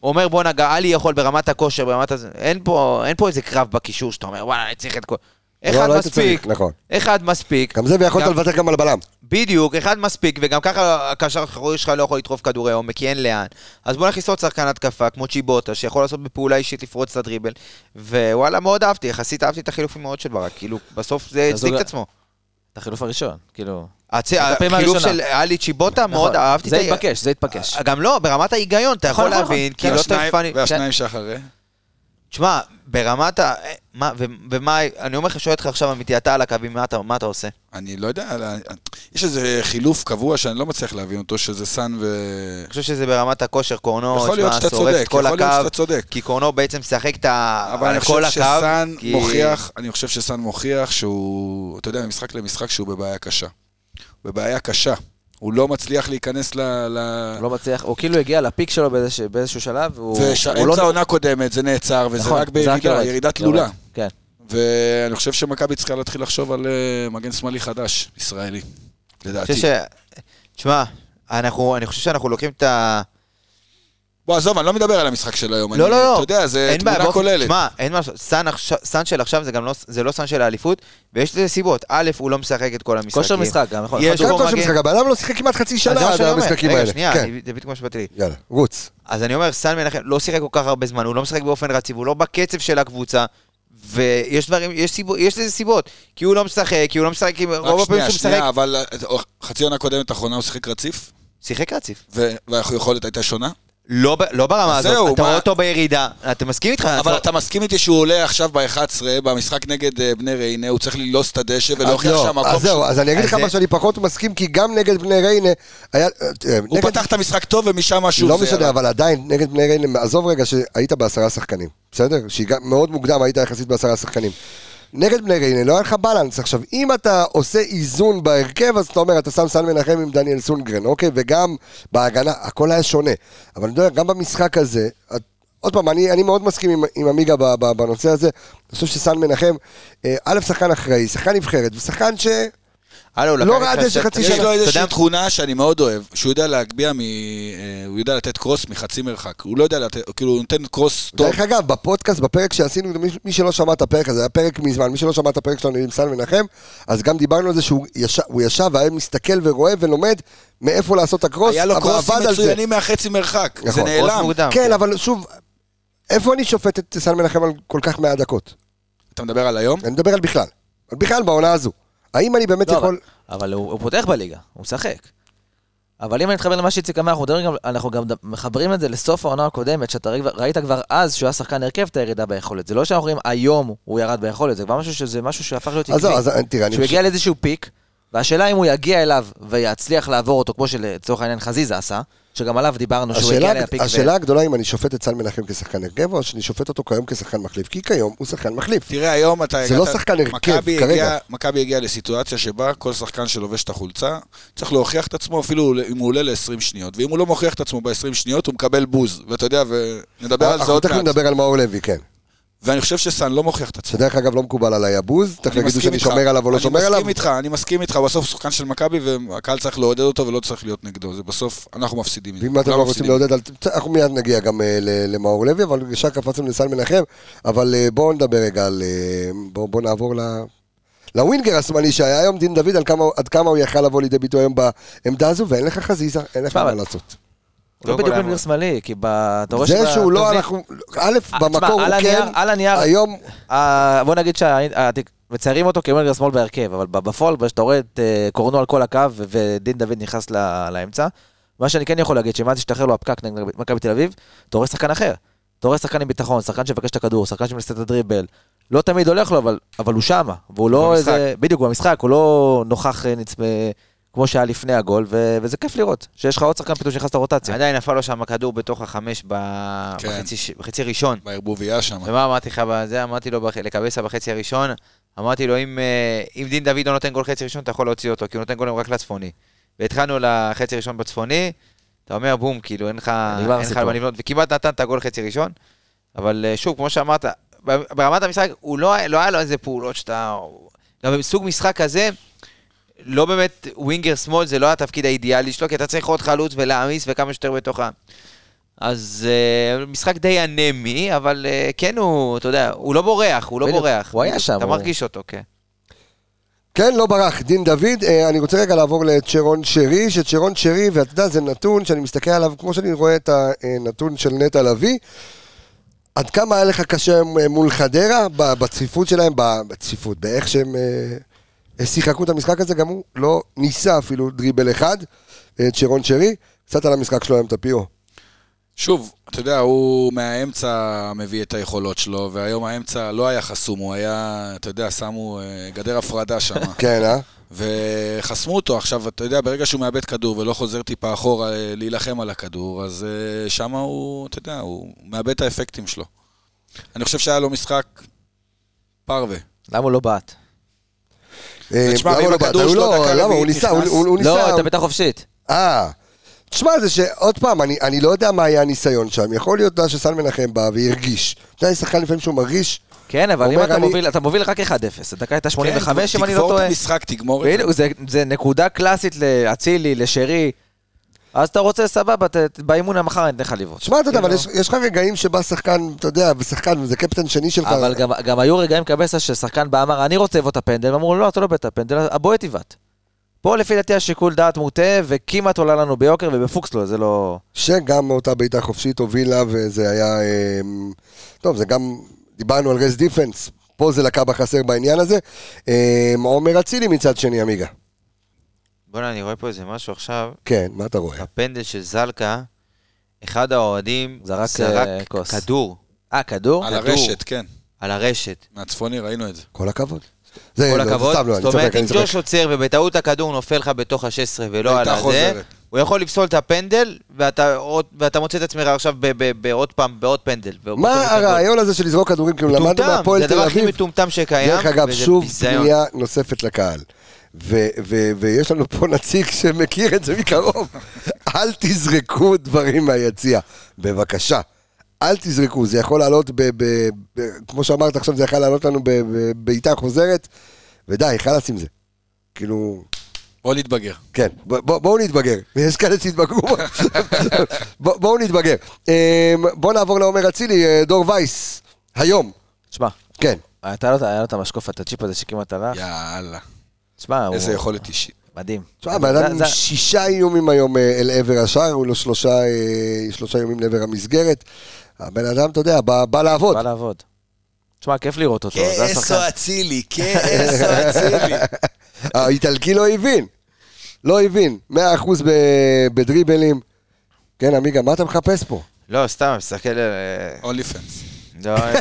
C: הוא אומר בואנה, גאלי יכול ברמת הכושר, ברמת הזה, אין פה, אין פה איזה קרב בקישור שאתה אומר וואלה, אני צריך את כל... אחד
A: לא
C: מספיק,
A: צריך, נכון.
C: אחד מספיק.
A: גם זה, ויכולת
C: גם-
A: לוותר גם על בלם.
C: בדיוק, אחד מספיק, וגם ככה הקשר האחורי שלך לא יכול לדחוף כדורי עומק, כי אין לאן. אז בוא נכניס עוד שחקן התקפה, כמו צ'יבוטה, שיכול לעשות בפעולה אישית לפרוץ את הדריבל. ווואלה, מאוד אהבתי, יחסית אהבתי את החילופים מאוד של ברק, כאילו, בסוף זה
E: אז
C: הצדיק את עצמו.
E: את החילוף הראשון, כאילו...
C: החילוף. של עלי צ'יבוטה, מאוד
E: נכון,
C: אהבתי
E: זה התבקש, זה התבקש.
C: גם לא, ברמת ההיגיון, אתה
E: נכון,
C: יכול
E: נכון,
C: להבין, כי לא אני...
D: והשניים שאחרי?
C: תשמע, ברמת ה... מה, ו- ומה, אני אומר לך, שואל אותך עכשיו אמיתי, אתה על הקווים, מה אתה- מה אתה עושה?
D: אני לא יודע, יש איזה חילוף קבוע שאני לא מצליח להבין אותו, שזה סאן ו...
C: אני חושב שזה ברמת הכושר, קורנו,
D: יכול להיות שאתה צודק, יכול להיות שאתה צודק.
C: כי קורנו בעצם משחק את ה...
D: אבל אני חושב שסאן
C: כי-
D: מוכיח, אני חושב שסאן מוכיח שהוא, אתה יודע, ממשחק למשחק שהוא בבעיה קשה. בבעיה קשה. הוא לא מצליח להיכנס ל... ל...
E: הוא לא מצליח, הוא כאילו הגיע לפיק שלו באיזשה- באיזשהו שלב, והוא... הוא
D: ושאמצע
E: לא-
D: העונה קודמת זה נעצר, וזה
E: נכון,
D: רק בירידה,
E: יורד,
D: תלולה.
E: כן.
D: ואני חושב שמכבי צריכה להתחיל לחשוב על אה, מגן שמאלי חדש, ישראלי,
C: אני
D: לדעתי.
C: חושב ש... תשמע, אנחנו, אני חושב שאנחנו לוקחים את ה...
D: בוא, עזוב, אני לא מדבר על המשחק של היום.
C: לא,
D: אני-
C: לא, לא.
D: אתה יודע, זה תמונה
C: באופן-
D: כוללת.
C: תשמע, אין מה לעשות. סאן סאן של עכשיו זה גם לא, זה לא סאן של האליפות, ויש לזה סיבות. א', הוא לא משחק את כל המשחקים.
E: כושר משחק גם, נכון.
C: יש
A: גם כושר משחק, הבן אדם לא שיחק כמעט חצי שנה
C: זה מה
A: עד
C: שאני אומר.
A: המשחקים
C: רגע,
A: האלה.
C: שנייה,
A: כן,
C: אני- זה בדיוק מה שבאתי לי.
A: יאללה, רוץ.
C: אז אני אומר, סאן מנחם לא שיחק כל כך הרבה זמן, הוא לא משחק באופן רציף, הוא לא בקצב של הקבוצה, ויש דברים, יש סיבות, יש לזה סיבות. כי הוא לא משחק, כי הוא לא משחק עם... רוב
D: רק
C: הפעמים
D: שנייה,
C: שהוא
D: שנייה,
C: משחק...
D: אבל אה, חצי עונה קודמת האחרונה הוא שיחק רציף,
C: שיחק רציף.
D: ו- והיכולת הייתה שונה.
C: לא, לא ברמה הזאת,
D: זהו,
C: אתה
D: מה-
C: רואה אותו בירידה, אתה מסכים איתך?
D: אבל
C: אתה-
D: אתה מסכים איתי שהוא עולה עכשיו ב-11, במשחק נגד אה, בני ריינה, הוא צריך ללעוס את הדשא
A: אז
D: ולהוכיח
A: לא,
D: שהמקום
A: אז זהו, אז אני אגיד לך
C: זה-
A: מה שאני פחות מסכים, כי גם נגד בני ריינה, היה... אה,
D: הוא
A: נגד-
D: פתח את המשחק טוב ומשם משהו
A: לא
D: זה
A: משנה. אבל עדיין, נגד בני ריינה, עזוב רגע שהיית בעשרה שחקנים, בסדר? שמאוד מוקדם היית יחסית בעשרה שחקנים. נגד בני ריינה לא היה לך בלנס. עכשיו, אם אתה עושה איזון בהרכב, אז אתה אומר, אתה שם סן מנחם עם דניאל סונגרן, אוקיי? וגם בהגנה, הכל היה שונה. אבל אני יודע, גם במשחק הזה, את- עוד פעם, אני, אני מאוד מסכים עם, עם עמיגה בנושא הזה. אני חושב שסן מנחם, אה, א', שחקן אחראי, שחקן נבחרת, ושחקן ש...
C: הלו, הוא
A: לא
C: לקח
A: ראה
C: איתך
A: דשא
C: שתי-
A: חצי
D: יש
A: שנה.
D: לו
C: אתה יודע-
D: איזושהי תכונה שאני מאוד אוהב, שהוא יודע להגביה מ... אה, הוא יודע לתת קרוס מחצי מרחק. הוא לא יודע לתת, כאילו, הוא נותן קרוס טוב.
A: דרך אגב, בפודקאסט, בפרק שעשינו, מי, מי שלא שמע את הפרק הזה, היה פרק מזמן, מי שלא שמע את הפרק שלנו עם סן מנחם, אז גם דיברנו על זה שהוא ישב, הוא ישב והיה מסתכל ורואה ולומד מאיפה לעשות את הקרוס,
D: היה לו
A: אבל
D: קרוסים
A: עבד על זה.
D: מצוינים מהחצי מרחק. זה
A: נכון.
C: קרוס
D: נעלם.
C: מוקדם.
A: כן, אבל שוב, איפה אני שופט את סן מנחם על כל כך מעט דקות?
D: אתה מדבר על היום?
A: אני מדבר על בכלל. על בכלל בעונה הזו. האם אני באמת
E: לא,
A: יכול...
E: אבל, אבל הוא, הוא פותח בליגה, הוא משחק. אבל אם אני אתחבר למה שאיציק אמר, אנחנו, גם, אנחנו גם מחברים את זה לסוף העונה הקודמת, שאתה ראית, כבר אז שהוא היה שחקן הרכב את הירידה ביכולת. זה לא שאנחנו רואים היום הוא ירד ביכולת, זה כבר משהו שזה משהו שהפך להיות
A: אז זהו, אז תראה, אני
E: שהוא. הגיע לאיזשהו פיק, והשאלה אם הוא יגיע אליו ויצליח לעבור אותו, כמו שלצורך העניין חזיזה עשה, שגם עליו דיברנו שהוא הגיע לפיק.
A: השאלה הגדולה אם אני שופט את סן מנחם כשחקן הרכב, או שאני שופט אותו כיום כשחקן מחליף, כי כיום הוא שחקן מחליף.
D: תראה, היום אתה
A: זה לא שחקן הרכב, כרגע.
D: מכבי הגיע לסיטואציה שבה כל שחקן שלובש את החולצה, צריך להוכיח את עצמו אפילו אם הוא עולה ל-20 שניות. ואם הוא לא מוכיח את עצמו ב-20 שניות, הוא מקבל בוז. ואתה יודע, ונדבר על זה
A: אנחנו
D: עוד
A: תכף
D: מעט.
A: נדבר על מאור לוי, כן.
D: ואני חושב שסאן לא מוכיח את עצמו.
A: שדרך אגב לא מקובל עליי הבוז, תכף
D: אני
A: יגידו שאני. שומר עליו או לא שומר
D: אני
A: עליו.
D: מסכים איתך, אני מסכים איתך, הוא בסוף שחקן של מכבי והקהל צריך לעודד אותו ולא צריך להיות נגדו. זה בסוף, אנחנו מפסידים.
A: ואם אתם לא רוצים. לעודד, אנחנו מיד נגיע גם אה, ל- למאור לוי, אבל ישר קפצנו לסן מנחם, אבל אה, בואו נדבר רגע על... אה, בואו נעבור ל... לווינגר השמאלי שהיה היום דין דוד, עד כמה הוא יכל לבוא לידי ביטוי היום בעמדה הזו, ואין לך חזיזה, אין לך מה לעשות.
E: הוא לא בדיוק
C: מאוד.
E: שמאלי, כי ב- אתה רואה
A: זה
E: שב-
A: שהוא לא, אנחנו... א',
E: אה,
A: במקור הוא כן,
E: על הנייר-
A: היום...
E: אה, בוא נגיד מציירים אותו כמנגר שמאל בהרכב, אבל ב- בפועל, כשאתה רואה את אה, קורנו על כל הקו ודין דוד נכנס ל- לאמצע, מה שאני כן יכול להגיד, שאם אז ישתחרר לו הפקק נגד מכבי תל אביב, אתה רואה שחקן אחר. אתה רואה שחקן עם ביטחון, שחקן שמבקש את הכדור, שחקן שמנסה את הדריבל. לא תמיד הולך לו, אבל, אבל הוא שמה. והוא לא
C: במשחק.
E: איזה... בדיוק, במשחק, הוא לא נוכח אה, נצפה, כמו שהיה לפני הגול, ו... וזה כיף לראות, שיש לך עוד שחקן פתאום שנכנס לרוטציה.
C: עדיין נפל לו שם הכדור בתוך החמש ב-
D: כן.
C: בחצי ש- בחצי ראשון.
D: בערבוביה שם.
C: ומה אמרתי לך בזה? אמרתי לו בח- לקבסה בחצי הראשון, אמרתי לו, אם, אה, אם דין דוד לא נותן גול חצי ראשון, אתה יכול להוציא אותו, כי הוא נותן גולים רק לצפוני. והתחלנו לחצי ראשון בצפוני, אתה אומר בום, כאילו, אין לך
E: נגמר הסיפור.
C: מה לבנות, וכמעט נתן את הגול חצי ראשון. אבל אה, שוב, כמו שאמרת, ב- ברמת המשחק, הוא לא, לא היה לו איזה פעולות שאתה... גם בסוג משחק כזה, לא באמת ווינגר שמאל, זה לא התפקיד האידיאלי שלו, כי אתה צריך עוד חלוץ ולהעמיס וכמה שיותר בתוך ה... אז uh, משחק די אנמי, אבל uh, כן הוא, אתה יודע, הוא לא בורח, הוא לא בורח.
E: הוא היה שם,
C: אתה מרגיש אותו, כן.
A: כן, לא ברח, דין דוד. אה, אני רוצה רגע לעבור לצ'רון שרי, שצ'רון שרי, ואתה יודע, זה נתון שאני מסתכל עליו, כמו שאני רואה את הנתון של נטע לביא. עד כמה היה לך קשה מול חדרה, בצפיפות שלהם, בצפיפות, באיך שהם שיחקו את המשחק הזה, גם הוא לא ניסה אפילו דריבל אחד, אה, צ'רון שרי. קצת על המשחק שלו היום, טפירו.
D: שוב, אתה יודע, הוא מהאמצע מביא את היכולות שלו, והיום האמצע לא היה חסום, הוא היה, אתה יודע, שמו אה, גדר הפרדה שם.
A: כן, אה?
D: וחסמו אותו. עכשיו, אתה יודע, ברגע שהוא מאבד כדור ולא חוזר טיפה אחורה אה, להילחם על הכדור, אז שם הוא, אתה יודע, הוא מאבד את האפקטים שלו. אני חושב שהיה לו משחק פרווה.
E: למה הוא לא בעט?
A: אה,
D: תשמע, ואם
A: לא באת?
D: הכדור
A: הוא
D: שלו
A: לא-
D: דקה
A: למה? הוא
D: רביעית
A: ניסה, הוא
D: נכנס?
A: הוא- ניסה.
E: לא, הייתה בעיטה חופשית.
A: אה, תשמע, זה שעוד פעם, אני, אני לא יודע מה היה הניסיון שם. יכול להיות שסן מנחם בא והרגיש. אתה יודע, שחקן לפעמים שהוא מרגיש,
E: כן, אבל אם אתה
A: אני-
E: מוביל, אתה מוביל רק 1-0, הדקה הייתה 85 אם אני לא
D: תגמור
E: טועה.
D: את המשחק, תגמור את. זה-
E: זה נקודה קלאסית לאצילי, לשרי. אז אתה רוצה, סבבה, באימון המחר אני אתן לך לבעוט.
A: תשמע, אתה יודע, אבל
E: כאילו.
A: יש, יש לך רגעים שבא שחקן, אתה יודע, ושחקן, וזה קפטן שני שלך.
E: אבל גם, גם היו רגעים קבסה ששחקן בא אמר, אני רוצה לבעוט את הפנדל, ואמרו לו, לא, אתה לא באת את הפנדל, הבועט יבעט. פה לפי דעתי השיקול דעת מוטה, וכמעט עולה לנו ביוקר, ובפוקס לא, זה לא...
A: שגם אותה בעיטה חופשית הובילה, וזה היה... אמ, טוב, זה גם... דיברנו על רס דיפנס, פה זה לקה בחסר בעניין הזה. אמ, עומר אצילי מצד שני, עמיגה.
C: בוא'נה, אני רואה פה איזה משהו עכשיו,
A: כן, מה אתה רואה?
C: הפנדל של זלקה, אחד האוהדים
E: זרק,
C: זרק
E: אה, כוס.
C: כדור
E: אה, כדור?
D: על
C: כדור.
D: הרשת, כן.
C: על הרשת.
D: מהצפוני ראינו את זה.
A: כל הכבוד. זה,
C: כל
A: לא, זה
C: הכבוד.
A: סתם, לא,
C: זאת אומרת, אם. ג'וש עוצר ובטעות הכדור נופל לך בתוך ה-16 ולא על הזה. הוא יכול לפסול את הפנדל, ואתה עוד- ואתה מוצא את עצמך עכשיו ב- ב- בעוד פעם, בעוד פנדל.
A: מה. הרעיון הזה של לזרוק כדורים? כאילו למדנו
C: מטומטם,
A: מהפועל
C: זה
A: תל
C: הדבר הכי
A: אביב.
C: מטומטם שקיים.
A: דרך אגב,
C: וזה
A: שוב
C: ביזיון.
A: פנייה נוספת לקהל. ו- ו- ויש לנו פה נציג שמכיר את זה מקרוב. אל תזרקו דברים מהיציע, בבקשה. אל תזרקו, זה יכול לעלות, ב- ב- ב- כמו שאמרת עכשיו, זה יכול לעלות לנו בבעיטה חוזרת, ודי, חלאס עם זה. כאילו,
D: בוא נתבגר.
A: כן, ב- ב- בואו נתבגר. יש כאלה שהתבגרו. ב- בואו נתבגר. אמ, בואו נעבור לעומר אצילי, אה, דור וייס, היום.
E: שמע,
A: כן.
E: היה לו את המשקוף, את הצ'יפ הזה שכמעט הלך.
D: יאללה.
E: שמע, הוא...
D: איזה יכולת אישית.
E: מדהים.
A: תשמע, בן
E: זה-
A: אדם עם שישה איומים היום אה, אל עבר השער, היו לו שלושה, אה, שלושה איומים לעבר המסגרת. הבן אדם, אתה יודע, בא, בא לעבוד.
E: בא לעבוד. תשמע, כיף לראות אותו, השחקן.
D: אצילי, כאסו אצילי.
A: האיטלקי לא הבין. לא הבין. מאה אחוז ב- בדריבלים. כן, עמיגה, מה אתה מחפש פה?
C: לא, סתם, מסתכל על... אה,
D: אונלי פנס.
C: לא, אה,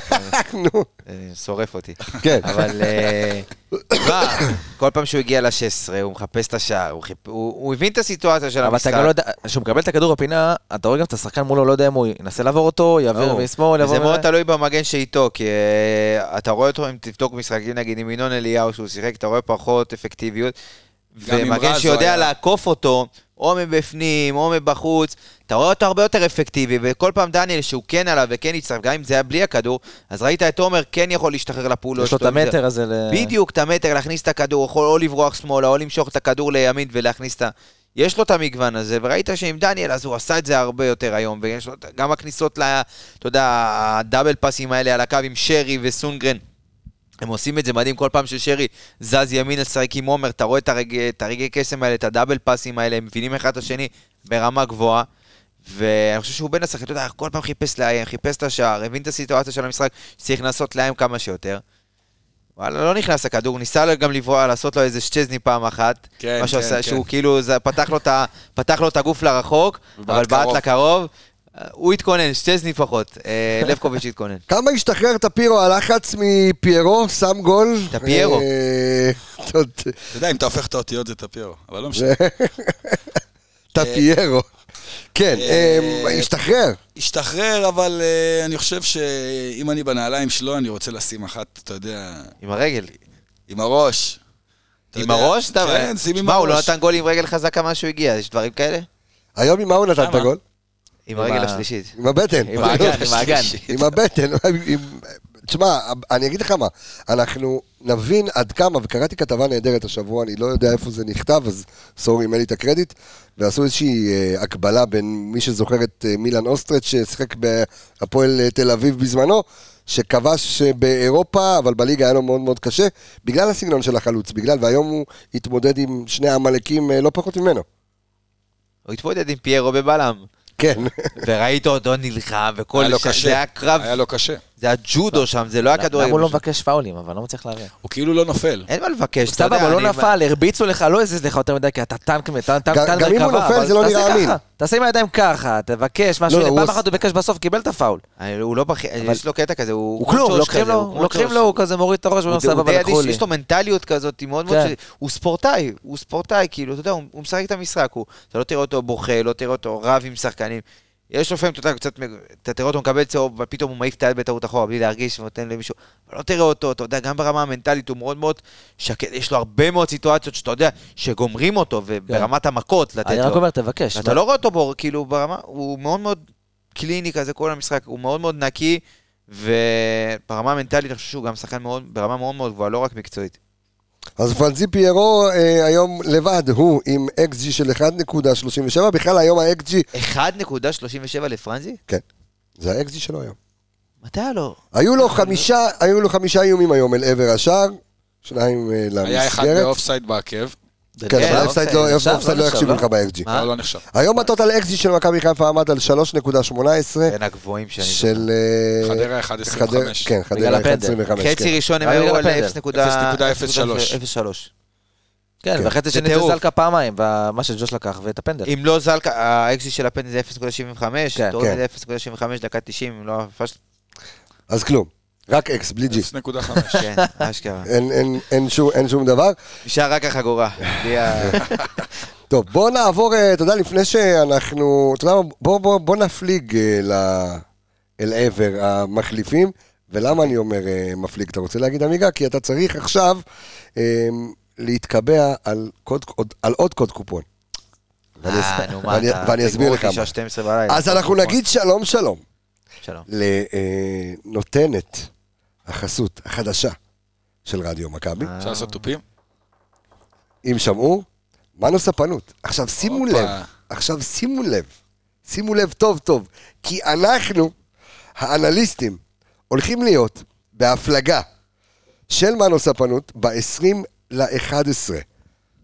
A: נו.
C: אה, שורף אותי.
A: כן.
C: אבל... אה, כל פעם שהוא הגיע ל-16, הוא מחפש את השער, הוא הבין את הסיטואציה של
E: אבל
C: המשחק.
E: אתה גם לא יודע, כשהוא מקבל את הכדור בפינה, אתה רואה גם את השחקן מולו, לא יודע אם הוא ינסה לעבור אותו, יעביר. משמאל, יעבור...
C: זה מאוד תלוי במגן שאיתו, כי אתה רואה אותו, אם תבדוק משחקים נגיד עם ינון אליהו שהוא שיחק, אתה רואה פחות אפקטיביות. ומגן שיודע. לעקוף אותו, או מבפנים, או מבחוץ, אתה רואה אותו הרבה יותר אפקטיבי, וכל פעם דניאל שהוא כן עליו וכן יצטרף, גם אם זה היה בלי הכדור, אז ראית את עומר כן יכול להשתחרר לפעולות
E: יש לו את המטר הזה ל...
C: בדיוק, את המטר, להכניס את הכדור, יכול או לברוח שמאלה, או למשוך את הכדור לימין ולהכניס את ה... יש לו את המגוון הזה, וראית שעם דניאל, אז הוא עשה את זה הרבה יותר היום, ויש לו גם הכניסות, ל, אתה יודע, הדאבל פאסים האלה על הקו עם שרי וסונגרן. הם עושים את זה מדהים, כל פעם ששרי זז ימין לשחק עם עומר, אתה רואה את הרגעי קסם האלה, את הדאבל פאסים האלה, הם מבינים אחד את השני ברמה גבוהה. ואני חושב שהוא בין השחקנים, אתה יודע, כל פעם חיפש לאיים, חיפש את השער, הבין את הסיטואציה של המשחק, שצריך לנסות לאיים כמה שיותר. וואלה, לא נכנס לכדור, ניסה גם לברוע, לעשות לו איזה שצ'זני פעם אחת.
D: כן,
C: מה
D: כן,
C: שעושה,
D: כן.
C: שהוא כאילו, זה, פתח, לו את פתח לו את הגוף לרחוק, אבל בעט
D: קרוב.
C: לקרוב. הוא התכונן, שצ'זני פחות. אה, לבקוביץ' התכונן.
A: כמה השתחרר טפירו הלחץ מפיירו, שם גול.
C: טפיירו.
A: אה, תודה.
D: אתה יודע, אם אתה הופך את האותיות זה טפיירו, אבל לא משנה.
A: טפיירו. כן,
D: אה,
A: אה, השתחרר.
D: השתחרר, אבל אה, אני חושב שאם אני בנעליים שלו, אני רוצה לשים אחת, אתה יודע,
C: עם הרגל.
D: עם הראש.
C: עם. הראש?
D: כן, שים עם
C: שמע, הוא לא
D: הראש.
C: נתן גול עם רגל חזקה מאז שהוא הגיע, יש דברים כאלה?
A: היום עם מה הוא נתן את? הגול?
C: עם הרגל השלישית.
A: עם הבטן.
E: עם האגן, עם האגן.
A: עם הבטן. תשמע, אני אגיד לך מה, אנחנו נבין עד כמה, וקראתי כתבה נהדרת השבוע, אני לא יודע איפה זה נכתב, אז סורי אם אין לי את הקרדיט, ועשו איזושהי אה, הקבלה בין מי שזוכר את אה, מילן אוסטרץ' ששיחק בהפועל אה, תל אביב בזמנו, שכבש אה, באירופה, אבל בליגה היה לו מאוד מאוד קשה, בגלל הסגנון של החלוץ, בגלל, והיום הוא התמודד עם שני עמלקים אה, לא פחות ממנו.
C: הוא התמודד עם פיירו בבלם.
A: כן.
C: וראית אותו נלחם, וכל
D: היה לו
C: ש-
D: קשה.
C: זה היה קרב,
D: היה לו קשה.
C: זה היה ג'ודו שם, זה לא היה כדורגל.
E: למה הוא לא. מבקש פאולים, אבל לא מצליח להבין.
D: הוא כאילו לא נופל.
C: אין מה לבקש, אתה יודע.
E: סבבה, לא נפל, הרביצו לך, לא הזיז לך יותר מדי, כי אתה טנק, טנק,
A: גם- אם הוא
E: מרכבה,
A: נופל, זה לא נראה אמין.
E: תעשה עם הידיים ככה, תבקש משהו,
A: לא, לא,
E: פעם אחת הוא ביקש בסוף, קיבל את הפאול.
C: אני- הוא לא בכי... יש לו קטע כזה, הוא...
E: הוא כלום, לוקחים לו,
C: הוא
E: כזה מוריד את הראש ואומר סבבה, לקחו לי.
C: יש לו מנטליות כזאת, היא מאוד מאוד...
E: כן.
C: הוא ספורטאי, הוא ספורטאי, כאילו, אתה יודע, הוא משחק את המשחק, אתה לא תראה אותו בוכה, לא תראה אותו רב עם שחקנים. יש לו לפעמים, אתה יודע, קצת, אתה תראה אותו מקבל צהוב, ופתאום הוא מעיף את היד בטעות אחורה, בלי להרגיש, ונותן למישהו, אבל לא תראה אותו, אתה יודע, גם ברמה המנטלית הוא מאוד מאוד שקט, יש לו הרבה מאוד סיטואציות שאתה יודע, שגומרים אותו, וברמת המכות לתת
E: אני רק
C: לו.
E: אומר, תבקש.
C: אתה לא רואה אותו בו, כאילו, ברמה, הוא מאוד מאוד קליני כזה כל המשחק, הוא מאוד מאוד נקי, וברמה המנטלית אני חושב שהוא גם שחקן מאוד, ברמה מאוד מאוד גבוהה, לא רק מקצועית.
A: אז פרנזי פיירו אה, היום לבד, הוא עם XG של 1.37, בכלל היום ה-XG,
C: 1.37 לפרנזי?
A: זה ה-XG שלו היום.
C: מתי היה לו?
A: היו לו חמישה, היו לו חמישה איומים היום אל עבר השער, שניים אה,
D: היה אחד
A: למסגרת.
D: באופסייד בעקב,
A: כן, אבל לא-
E: נחשב,
A: האופסייד לא
E: לא לא?
A: לך ב-XG.
C: מה?
D: לא נחשב.
A: היום הטוטל XG של מכבי חיפה עמד על 3.18,
C: בין הגבוהים שאני זוכר.
A: של... אה,
D: חדרה 1.25.
A: חדרה- כן, חדרה
E: בגלל הפנדל.
A: 1.25.
C: חצי
A: כן.
C: ראשון הם היו על
E: הפנדל.
C: 0.03.
E: כן,
A: כן.
E: וחצי
C: זה
E: שני זה. זלקה פעמיים, ומה שג'וש לקח, ואת הפנדל.
C: אם לא זלקה, האקזי של הפנדל זה 0.75,
E: כן,
C: תוריד
A: כן.
C: את 0.75 דקה 90, אם לא... פשוט-
A: אז כלום, רק X, בלי G.
D: 0.5.
C: כן, אשכרה.
A: אין- אין- אין שום- אין שום דבר.
C: נשאר רק החגורה.
A: טוב, בוא נעבור, אה, אתה יודע, לפני שאנחנו, אתה יודע מה, בוא, בוא, בוא נפליג אה, ל... אל עבר המחליפים, ולמה אני אומר אה, מפליג, אתה רוצה להגיד עמיגה? כי אתה צריך עכשיו להתקבע על, קוד, עוד- על עוד קוד קופון. ואני אס-
C: אה, נו מה,
A: ואני-
C: אתה...
A: ואני אסביר לך
C: תגמור אותי
A: מה.
C: שעה 12 בלילה.
A: אז אנחנו נגיד שלום שלום
C: שלום.
A: לנותנת החסות החדשה של רדיו מכבי.
D: אפשר לעשות תופים?
A: אם שמעו, מנו ספנות. עכשיו שימו. לב, עכשיו שימו לב, שימו לב טוב טוב, כי אנחנו, האנליסטים, הולכים להיות בהפלגה של מנו ספנות ב-20 ל-11,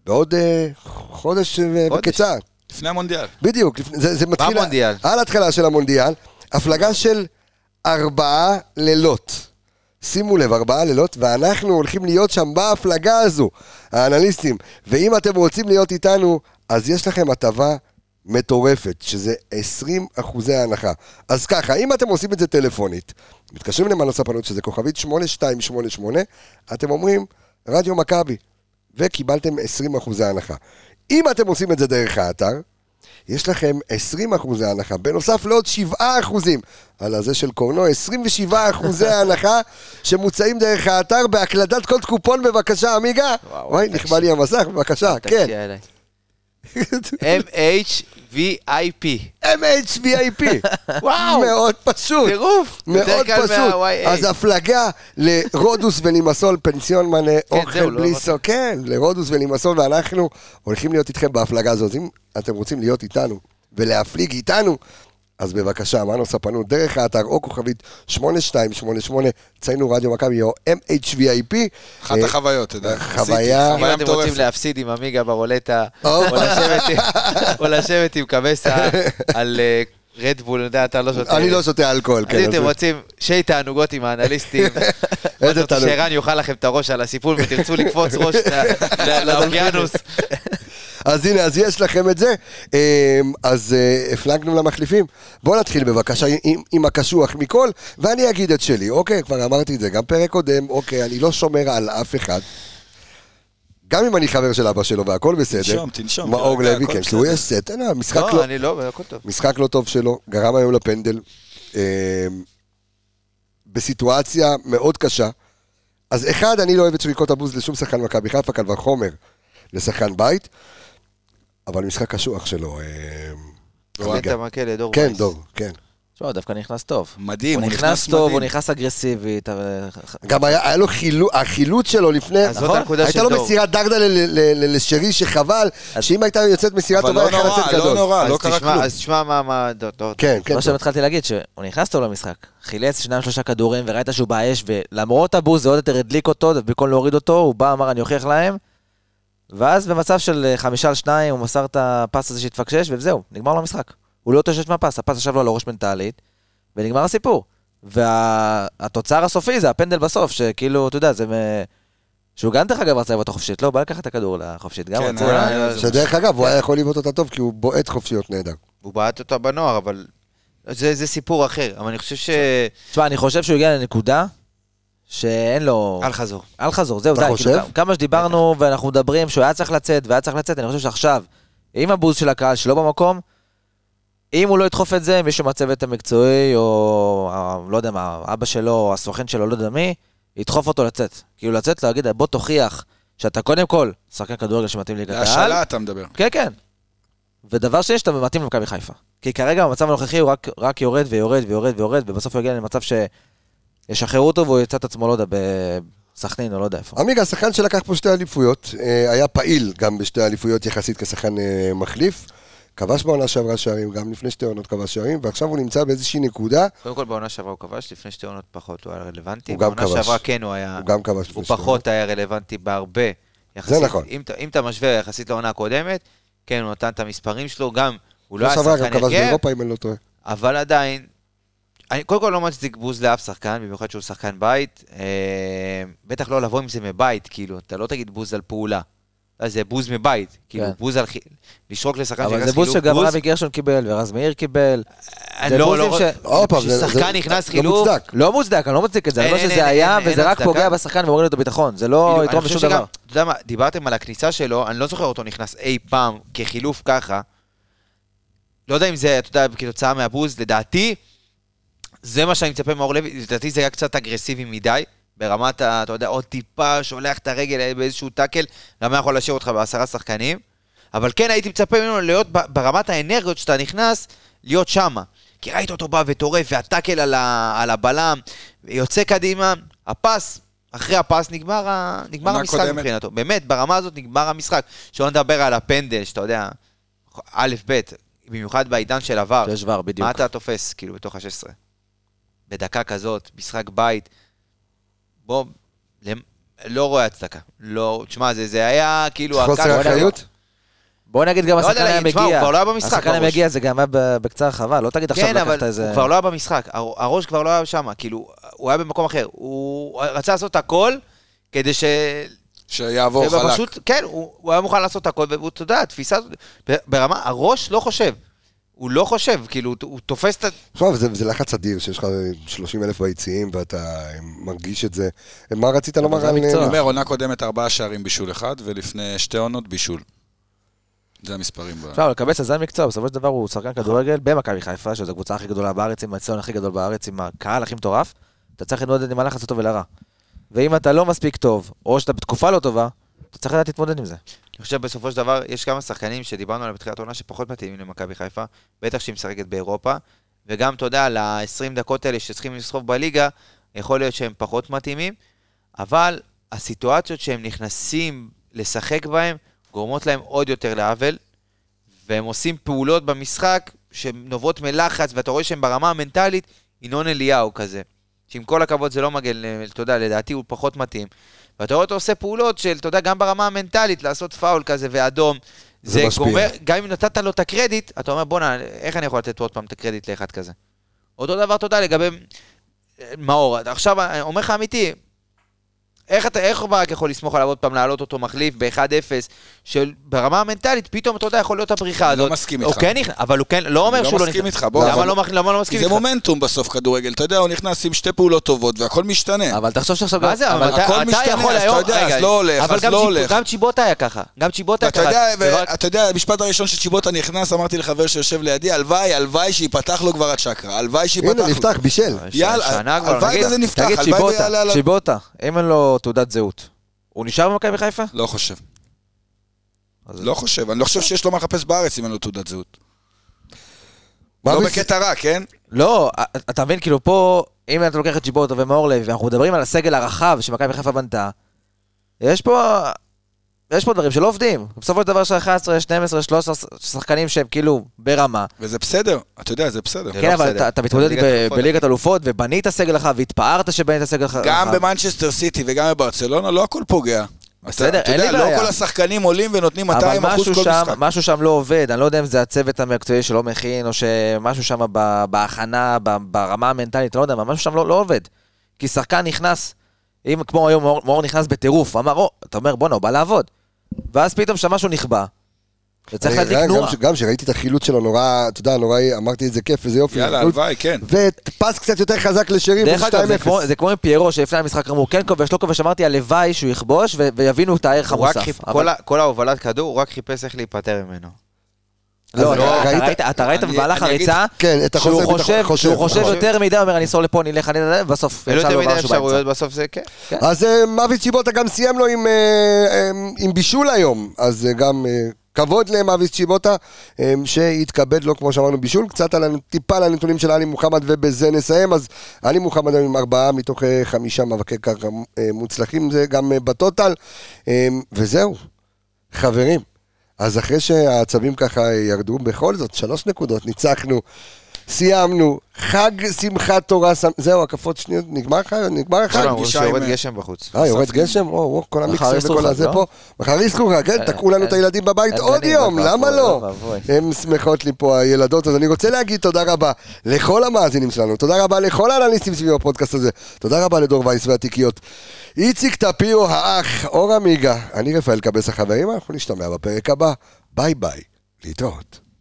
A: בעוד אה, חודש. וקצר.
D: לפני המונדיאל.
A: בדיוק, לפני- זה, זה מתחיל...
C: במונדיאל.
A: על ההתחלה של המונדיאל, הפלגה של ארבעה לילות. שימו לב, ארבעה לילות, ואנחנו הולכים להיות שם בהפלגה הזו, האנליסטים. ואם אתם רוצים להיות איתנו, אז יש לכם הטבה מטורפת, שזה 20 אחוזי הנחה. אז ככה, אם אתם עושים את זה טלפונית, מתקשרים למנוס ספנות, שזה כוכבית 8288, אתם אומרים, רדיו מכבי, וקיבלתם 20 אחוזי הנחה. אם אתם עושים את זה דרך האתר, יש לכם 20 אחוזי הנחה, בנוסף לעוד 7 אחוזים. על הזה של קורנו, 27 אחוזי הנחה שמוצאים דרך האתר בהקלדת קוד קופון בבקשה, עמיגה. וואי. נכבה לי המסך, בבקשה, כן.
C: MHVIP.
A: MHVIP.
C: וואו.
A: מאוד פשוט.
C: טירוף.
A: מאוד פשוט. אז הפלגה לרודוס ולימסול, פנסיון מנה, אוכל
C: זהו, לא
A: בלי. סוף, כן, לרודוס ולימסול, ואנחנו הולכים להיות איתכם בהפלגה הזאת. אם אתם רוצים להיות איתנו ולהפליג איתנו, אז בבקשה, מנו ספנות, דרך האתר או כוכבית 8288, ציינו רדיו מכבי או MHVIP.
D: אחת
A: אה,
D: החוויות, אתה יודע.
A: חוויה-
C: אם אתם רוצים. להפסיד עם עמיגה ברולטה,
A: או.
C: לשבת עם- קבסה על אה, רדבול, אני יודע, אתה לא שותה.
A: אני לא שותה אלכוהול, כן.
C: אז אם אתם רוצים שי תענוגות עם האנליסטים,
A: איזה תענוג.
C: שערן יאכל לכם את הראש על הסיפול ותרצו לקפוץ ראש לאוקיינוס.
A: אז הנה, אז יש לכם את זה. אמ, אז אה, הפלגנו למחליפים. בואו נתחיל בבקשה עם, עם הקשוח מכל, ואני אגיד את שלי, אוקיי? כבר אמרתי את זה, גם פרק קודם, אוקיי, אני לא שומר על אף אחד. גם אם אני חבר של אבא שלו והכל בסדר.
D: תנשום, תנשום,
A: מאור לוי, כן, כי הוא
D: בסדר.
A: יש סט, אין, המשחק לא...
C: לא, אני לא, הכל טוב.
A: משחק לא טוב שלו, גרם היום לפנדל, אמ, בסיטואציה מאוד קשה. אז אחד, אני לא אוהב את שריקות הבוז לשום שחקן מכבי חיפה, קל וחומר לשחקן בית, אבל משחק קשוח שלו. אמ,
C: תן את. המקל לדור
A: כן,
C: וייס.
A: דור, כן.
E: תשמע, הוא דווקא נכנס טוב.
D: מדהים,
E: הוא
D: הוא
E: נכנס
D: נכנס
E: טוב, הוא
D: מדהים.
E: נכנס אגרסיבית, אבל...
A: גם היה, היה לו חילו, החילוץ שלו לפני,
C: אז זאת
A: נכון?
C: הנקודה
A: הייתה
C: של
A: לו
C: דור.
A: מסירת דרדלה ל- ל- ל- לשרי שחבל,
E: אז-
A: שאם הייתה יוצאת מסירה
D: אבל
A: טובה,
D: לא
A: היה יכול
D: נורא,
A: לצאת
D: לא
A: גדול.
D: נורא, לא
C: אז
D: קרה
C: תשמע-
D: כלום.
C: אז תשמע מה- מה... דור, דור.
A: כן, כן.
E: מה
A: דור.
E: שהתחלתי להגיד, שהוא נכנס טוב למשחק, חילץ שניים שלושה כדורים וראית שהוא באש, ולמרות הבוז זה עוד יותר הדליק אותו, ובמקום להוריד אותו, הוא בא, אמר אני אוכיח להם, ואז במצב של אה, חמישה על שניים, הוא מסר את הפס הזה שהתפקשש, וזהו, נגמר לו המשחק. הוא לא התאושש מהפס, הפס ישב לו על הראש מנטלית, ונגמר הסיפור. והתוצר הסופי זה הפנדל בסוף, שכאילו, אתה יודע, זה... מ- שהוא גם דרך אגב רצה לבעוט החופשית, לא, בא לקחת את הכדור לחופשית, גם
D: כן,
E: רצה...
D: היה-
A: שדרך אגב, הוא היה יכול לבעוט אותה טוב, כי הוא בועט חופשיות נהדר.
C: הוא בעט אותה בנוער, אבל... זה סיפור אחר, אבל אני חושב ש...
E: תשמע, אני חושב שהוא הגיע לנקודה שאין לו...
C: אל חזור.
E: אל חזור, זהו, די. כאילו, כמה שדיברנו ואנחנו מדברים שהוא היה צריך לצאת והיה צריך לצאת, אני חושב שעכשיו, עם הבוז של הקהל שלא במקום, אם הוא לא ידחוף את זה, מישהו מהצוות המקצועי, או לא יודע מה, אבא שלו, או הסוכן שלו, לא יודע מי, ידחוף אותו לצאת. כאילו לצאת, להגיד, בוא תוכיח שאתה קודם כל שחקן כדורגל שמתאים ליגת העל.
D: השאלה אתה מדבר.
E: כן, כן. ודבר שני, שאתה מתאים למכבי חיפה. כי כרגע במצב הנוכחי הוא רק, רק יורד ויורד ויורד ויורד, ובסוף הוא יגיע למצב שישחררו אותו והוא יצא את עצמו, לא יודע, בסכנין או לא יודע איפה.
A: עמיגה, השחקן שלקח פה שתי אליפויות, אה, היה פעיל גם בשתי אליפויות יחסית כשחקן אה, מחליף. כבש בעונה שעברה שערים, גם לפני שתי עונות כבש שערים, ועכשיו הוא נמצא באיזושהי נקודה,
C: קודם כל בעונה שעברה הוא כבש, לפני שתי עונות פחות הוא היה רלוונטי.
A: הוא גם
C: בעונה
A: כבש.
C: שעברה כן הוא היה...
A: הוא גם כבש לפני
C: הוא פחות היה רלוונטי בהרבה. יחסית,
A: נכון.
C: אם, אתה- אם אתה משווה יחסית לעונה הקודמת, כן, הוא נתן את המספרים שלו, גם, הוא לא
A: לא
C: היה
A: שעברה גם
C: שחקן
A: כבש
C: הרכב,
A: באירופה, אם אני לא טועה.
C: אבל עדיין, אני קודם כל לא מצדיק בוז לאף שחקן, במיוחד שהוא שחקן בית. אה, בטח לא לבוא עם זה מבית, כאילו, אתה לא תגיד בוז על פעולה. אה, זה בוז מבית, כאילו,
E: כן.
C: בוז על... חי- לשרוק לשחקן
E: אבל
C: שנכנס
E: זה בוז
C: חילוף,
E: שגם רבי גרשון קיבל, ורז מאיר קיבל.
C: אני
E: זה
C: לא,
E: בוזים
C: לא,
E: ש-
C: כששחקן
A: זה-
C: נכנס
A: לא
C: חילוף,
A: מוצדק.
E: לא מוצדק, אני לא מצדיק את זה, אני
C: אין,
E: אומר
C: אין,
E: שזה
C: אין,
E: היה,
C: אין, אין
E: וזה רק
C: הצדקה.
E: פוגע בשחקן ומוריד לו את הביטחון, זה לא
C: כאילו,
E: יתרום בשום דבר.
C: אתה יודע מה, דיברתם על הכניסה שלו, אני לא זוכר אותו נכנס אי פעם כחילוף ככה. לא יודע אם זה, אתה יודע, כתוצאה מהבוז, לדעתי, זה מה שאני מצפה מאור לוי, לדעתי זה היה קצת אגרסיבי מדי, ברמת, ה- אתה יודע, עוד טיפה, שולח את הרגל באיזשהו טאקל, גם יכול להשאיר אותך בעשרה שחקנים, אבל כן הייתי מצפה ממנו להיות ברמת האנרגיות שאתה נכנס, להיות שמה. כי ראית אותו בא וטורף, והטאקל על, ה- על הבלם, יוצא קדימה, הפס, אחרי הפס נגמר, ה- נגמר המשחק
D: קודמת.
C: מבחינתו. באמת, ברמה הזאת נגמר המשחק. שלא נדבר על הפנדל, שאתה יודע, א', ב', במיוחד בעידן של עבר.
E: שיש ור, בדיוק.
C: מה אתה תופס, כאילו, בתוך ה-16? בדקה כזאת, משחק בית, בוא, למ- לא רואה הצדקה. לא, תשמע, זה, זה היה כאילו...
A: חוסר אחריות?
E: בוא נגיד גם
C: לא
E: השחקן היה מגיע.
C: הוא כבר לא היה במשחק
E: השחקן היה. מגיע, זה גם היה ב- בקצה הרחבה, לא תגיד עכשיו
C: כן, אבל
E: לקחת איזה...
C: הוא כבר לא היה במשחק, הר- הראש כבר לא היה שם, כאילו, הוא היה במקום אחר. הוא רצה לעשות הכל כדי ש...
D: שיעבור חלק.
C: פשוט, כן, הוא, הוא היה מוכן לעשות הכל, ואתה יודע, התפיסה הזאת, ברמה, הראש לא חושב. הוא לא חושב, כאילו, הוא תופס את ה...
A: עכשיו, זה, זה לחץ אדיר שיש לך 30 אלף ביציעים ואתה מרגיש את זה. מה רצית לומר על...
E: המקצוע.
D: אני אומר, עונה קודמת ארבעה שערים בישול אחד, ולפני שתי עונות בישול. זה המספרים.
E: אפשר לקבץ זה המקצוע, בסופו של דבר הוא שחקן כדורגל במכבי חיפה, שזו הקבוצה הכי גדולה בארץ, עם האצטדיון הכי גדול בארץ, עם הקהל הכי מטורף, אתה צריך להתמודד עם הלחץ הטוב ולרע. ואם אתה לא מספיק טוב, או שאתה בתקופה לא טובה, אתה צריך לדעת להתמודד עם זה.
C: אני חושב בסופו של דבר, יש כמה שחקנים שדיברנו עליהם בתחילת העונה שפחות מתאימים למכבי חיפה, בטח שהיא משחקת באירופה, וגם, אתה יודע, ל-20 דקות האלה שצריכים לסחוב בליגה, יכול להיות שהם פחות מתאימים, אבל הסיטואציות שהם נכנסים לשחק בהם, גורמות להם עוד יותר לעוול, והם עושים פעולות במשחק שנובעות מלחץ, ואתה רואה שהם ברמה המנטלית, ינון אליהו כזה. שעם כל הכבוד זה לא מגן, אתה יודע, לדעתי הוא פחות מתאים. ואתה רואה אותו עושה פעולות של, אתה יודע, גם ברמה המנטלית, לעשות פאול כזה ואדום,
A: זה
C: זה
A: משפיע.
C: גומר, גם אם נתת לו את הקרדיט, אתה אומר, בואנה, איך אני יכול לתת עוד פעם את הקרדיט לאחד כזה? אותו דבר, תודה, לגבי אה, מאור. עכשיו, אני אומר לך אמיתי, איך אתה, איך ברק יכול לסמוך עליו עוד פעם, להעלות אותו מחליף ב-1-0, שברמה המנטלית, פתאום, אתה יודע, יכול להיות הבריחה
D: אני
C: הזאת.
D: לא מסכים איתך.
C: כן נכנס, אבל הוא כן, לא אומר
D: לא
C: שהוא לא
D: מסכים
C: נכנס.
D: איתך, בוא,
C: למה
D: אבל-
C: לא לא מסכים
D: זה
C: איתך?
D: מומנטום בסוף כדורגל, אתה יודע, הוא נכנס עם שתי פעולות טובות והכל משתנה.
E: אבל תחשוב שעכשיו...
C: מה זה, אבל אתה- אתה
D: משתנה,
C: יכול
D: אז אתה
C: היום,
D: יודע, אז לא הולך,
C: אבל
D: אז לא הולך.
C: גם צ'יבוטה היה ככה, גם צ'יבוטה היה ככה.
D: ואתה יודע, המשפט הראשון שצ'יבוטה נכנס, אמרתי לחבר שיושב לידי, הלוואי, הלוואי שיפתח לו כבר הצ'קרה, הלוואי שיפתח
A: הנה. נפתח, בישל.
D: יאללה, הלוואי וזה נפתח,
E: תגיד
D: הלוואי
E: צ'יבוטה. צ'יבוטה, אם אין לו תעודת זהות, הוא נשאר במכבי חיפה?
D: לא חושב.
E: אז-
D: לא חושב, אני לא חושב שיש לו מה לחפש בארץ אם אין לו תעודת זהות. לא בקטע רע, כן?
E: לא, אתה מבין, כאילו פה, אם אתה לוקח את צ'יבוטה ומאור לוי, ואנחנו מדברים על הסגל הרחב שמכבי חיפה בנתה, יש פה... יש פה דברים שלא עובדים. בסופו של דבר יש לך 11, 12, 13 שחקנים שהם כאילו ברמה.
D: וזה בסדר, אתה יודע, זה בסדר.
E: כן,
C: לא
E: אבל. אתה- אתה מתמודד
C: בליגת אלופות,
E: ובנית סגל רחב, והתפארת שבנית סגל רחב.
D: גם במנצ'סטר סיטי וגם בברצלונה, לא הכל פוגע.
E: בסדר,
D: אתה- אתה
E: אין לי
D: יודע,
E: בעיה.
D: לא כל השחקנים עולים ונותנים 200
E: אבל
D: אחוז כל
E: שם,
D: משחק.
E: משהו שם לא עובד, אני לא יודע אם זה הצוות המקצועי שלא מכין, או שמשהו שם בהכנה, ברמה המנטלית, לא יודע, אבל משהו שם לא, לא עובד. כי שחקן נכנס, אם כמו היום מאור, מאור נכנס בטירוף, אמר, או, אתה אומר, בואנה, הוא בא לעבוד. ואז פתאום שם משהו נכבה. וצריך להדליק.
A: ש- גם כשראיתי את החילוץ שלו, נורא, אתה יודע, נורא, אמרתי את זה כיף, איזה יופי.
D: יאללה. הלוואי, כן.
A: ופס קצת יותר חזק לשרי,
E: דרך
A: וזה
E: אגב, זה
A: 2-0.
E: כמו, זה כמו עם פיירו שלפני המשחק אמרו, כן כובש, לא כובש, אמרתי, הלוואי שהוא יכבוש ו- ויבינו את הערך המוסף.
C: חיפ-
E: אבל-
C: כל ה- כל ההובלת כדור, הוא רק חיפש איך להיפטר ממנו.
E: לא,
A: אז
E: אתה-
A: ראית-
E: ראית- אתה ראית
D: אני-
E: במהלך
D: אני
E: הריצה,
A: כן,
E: שהוא
A: החוסר
E: חושב,
A: ביטחון,
E: שהוא חושב
A: נכון.
E: יותר מדי, אומר אני אסור לפה, נלך, אני... ובסוף,
C: אין לו
E: יצא
C: יותר
E: לו
C: מדי
E: משהו באמצע.
C: אפשרויות, בסוף זה כן.
A: אז אה, מאביס צ'יבוטה גם סיים לו עם, אה, אה, עם בישול היום, אז אה, גם אה, כבוד למאביס צ'יבוטה, אה, שהתכבד לו, כמו שאמרנו, בישול, קצת על, טיפה על הנתונים של עלי מוחמד, ובזה נסיים. אז עלי מוחמד היום עם ארבעה מתוך אה, חמישה מאבקי קרקע אה, מוצלחים, זה גם אה, בטוטל, אה, וזהו, חברים. אז אחרי שהעצבים ככה ירדו, בכל זאת, שלוש נקודות, ניצחנו, סיימנו, חג שמחת תורה, זהו, הקפות שניות, נגמר לך? נגמר החג?
C: שיורד
D: עם-
C: גשם בחוץ.
A: אה, יורד. גשם? או, או, כל המיקסר וכל הזה
E: חג, לא?
A: פה. מחר חג, כן,
E: אה,
A: תקעו לנו
E: אה,
A: את הילדים בבית עוד יום, למה לא? הן שמחות לי פה הילדות, אז אני רוצה להגיד תודה רבה לכל המאזינים שלנו, תודה רבה לכל האנליסטים סביב הפודקאסט הזה, תודה רבה לדור וייס והתיקיות. איציק טפיו האח, אור עמיגה, אני רפאל קבס החברים, אנחנו נשתמע בפרק הבא, ביי ביי, להתראות.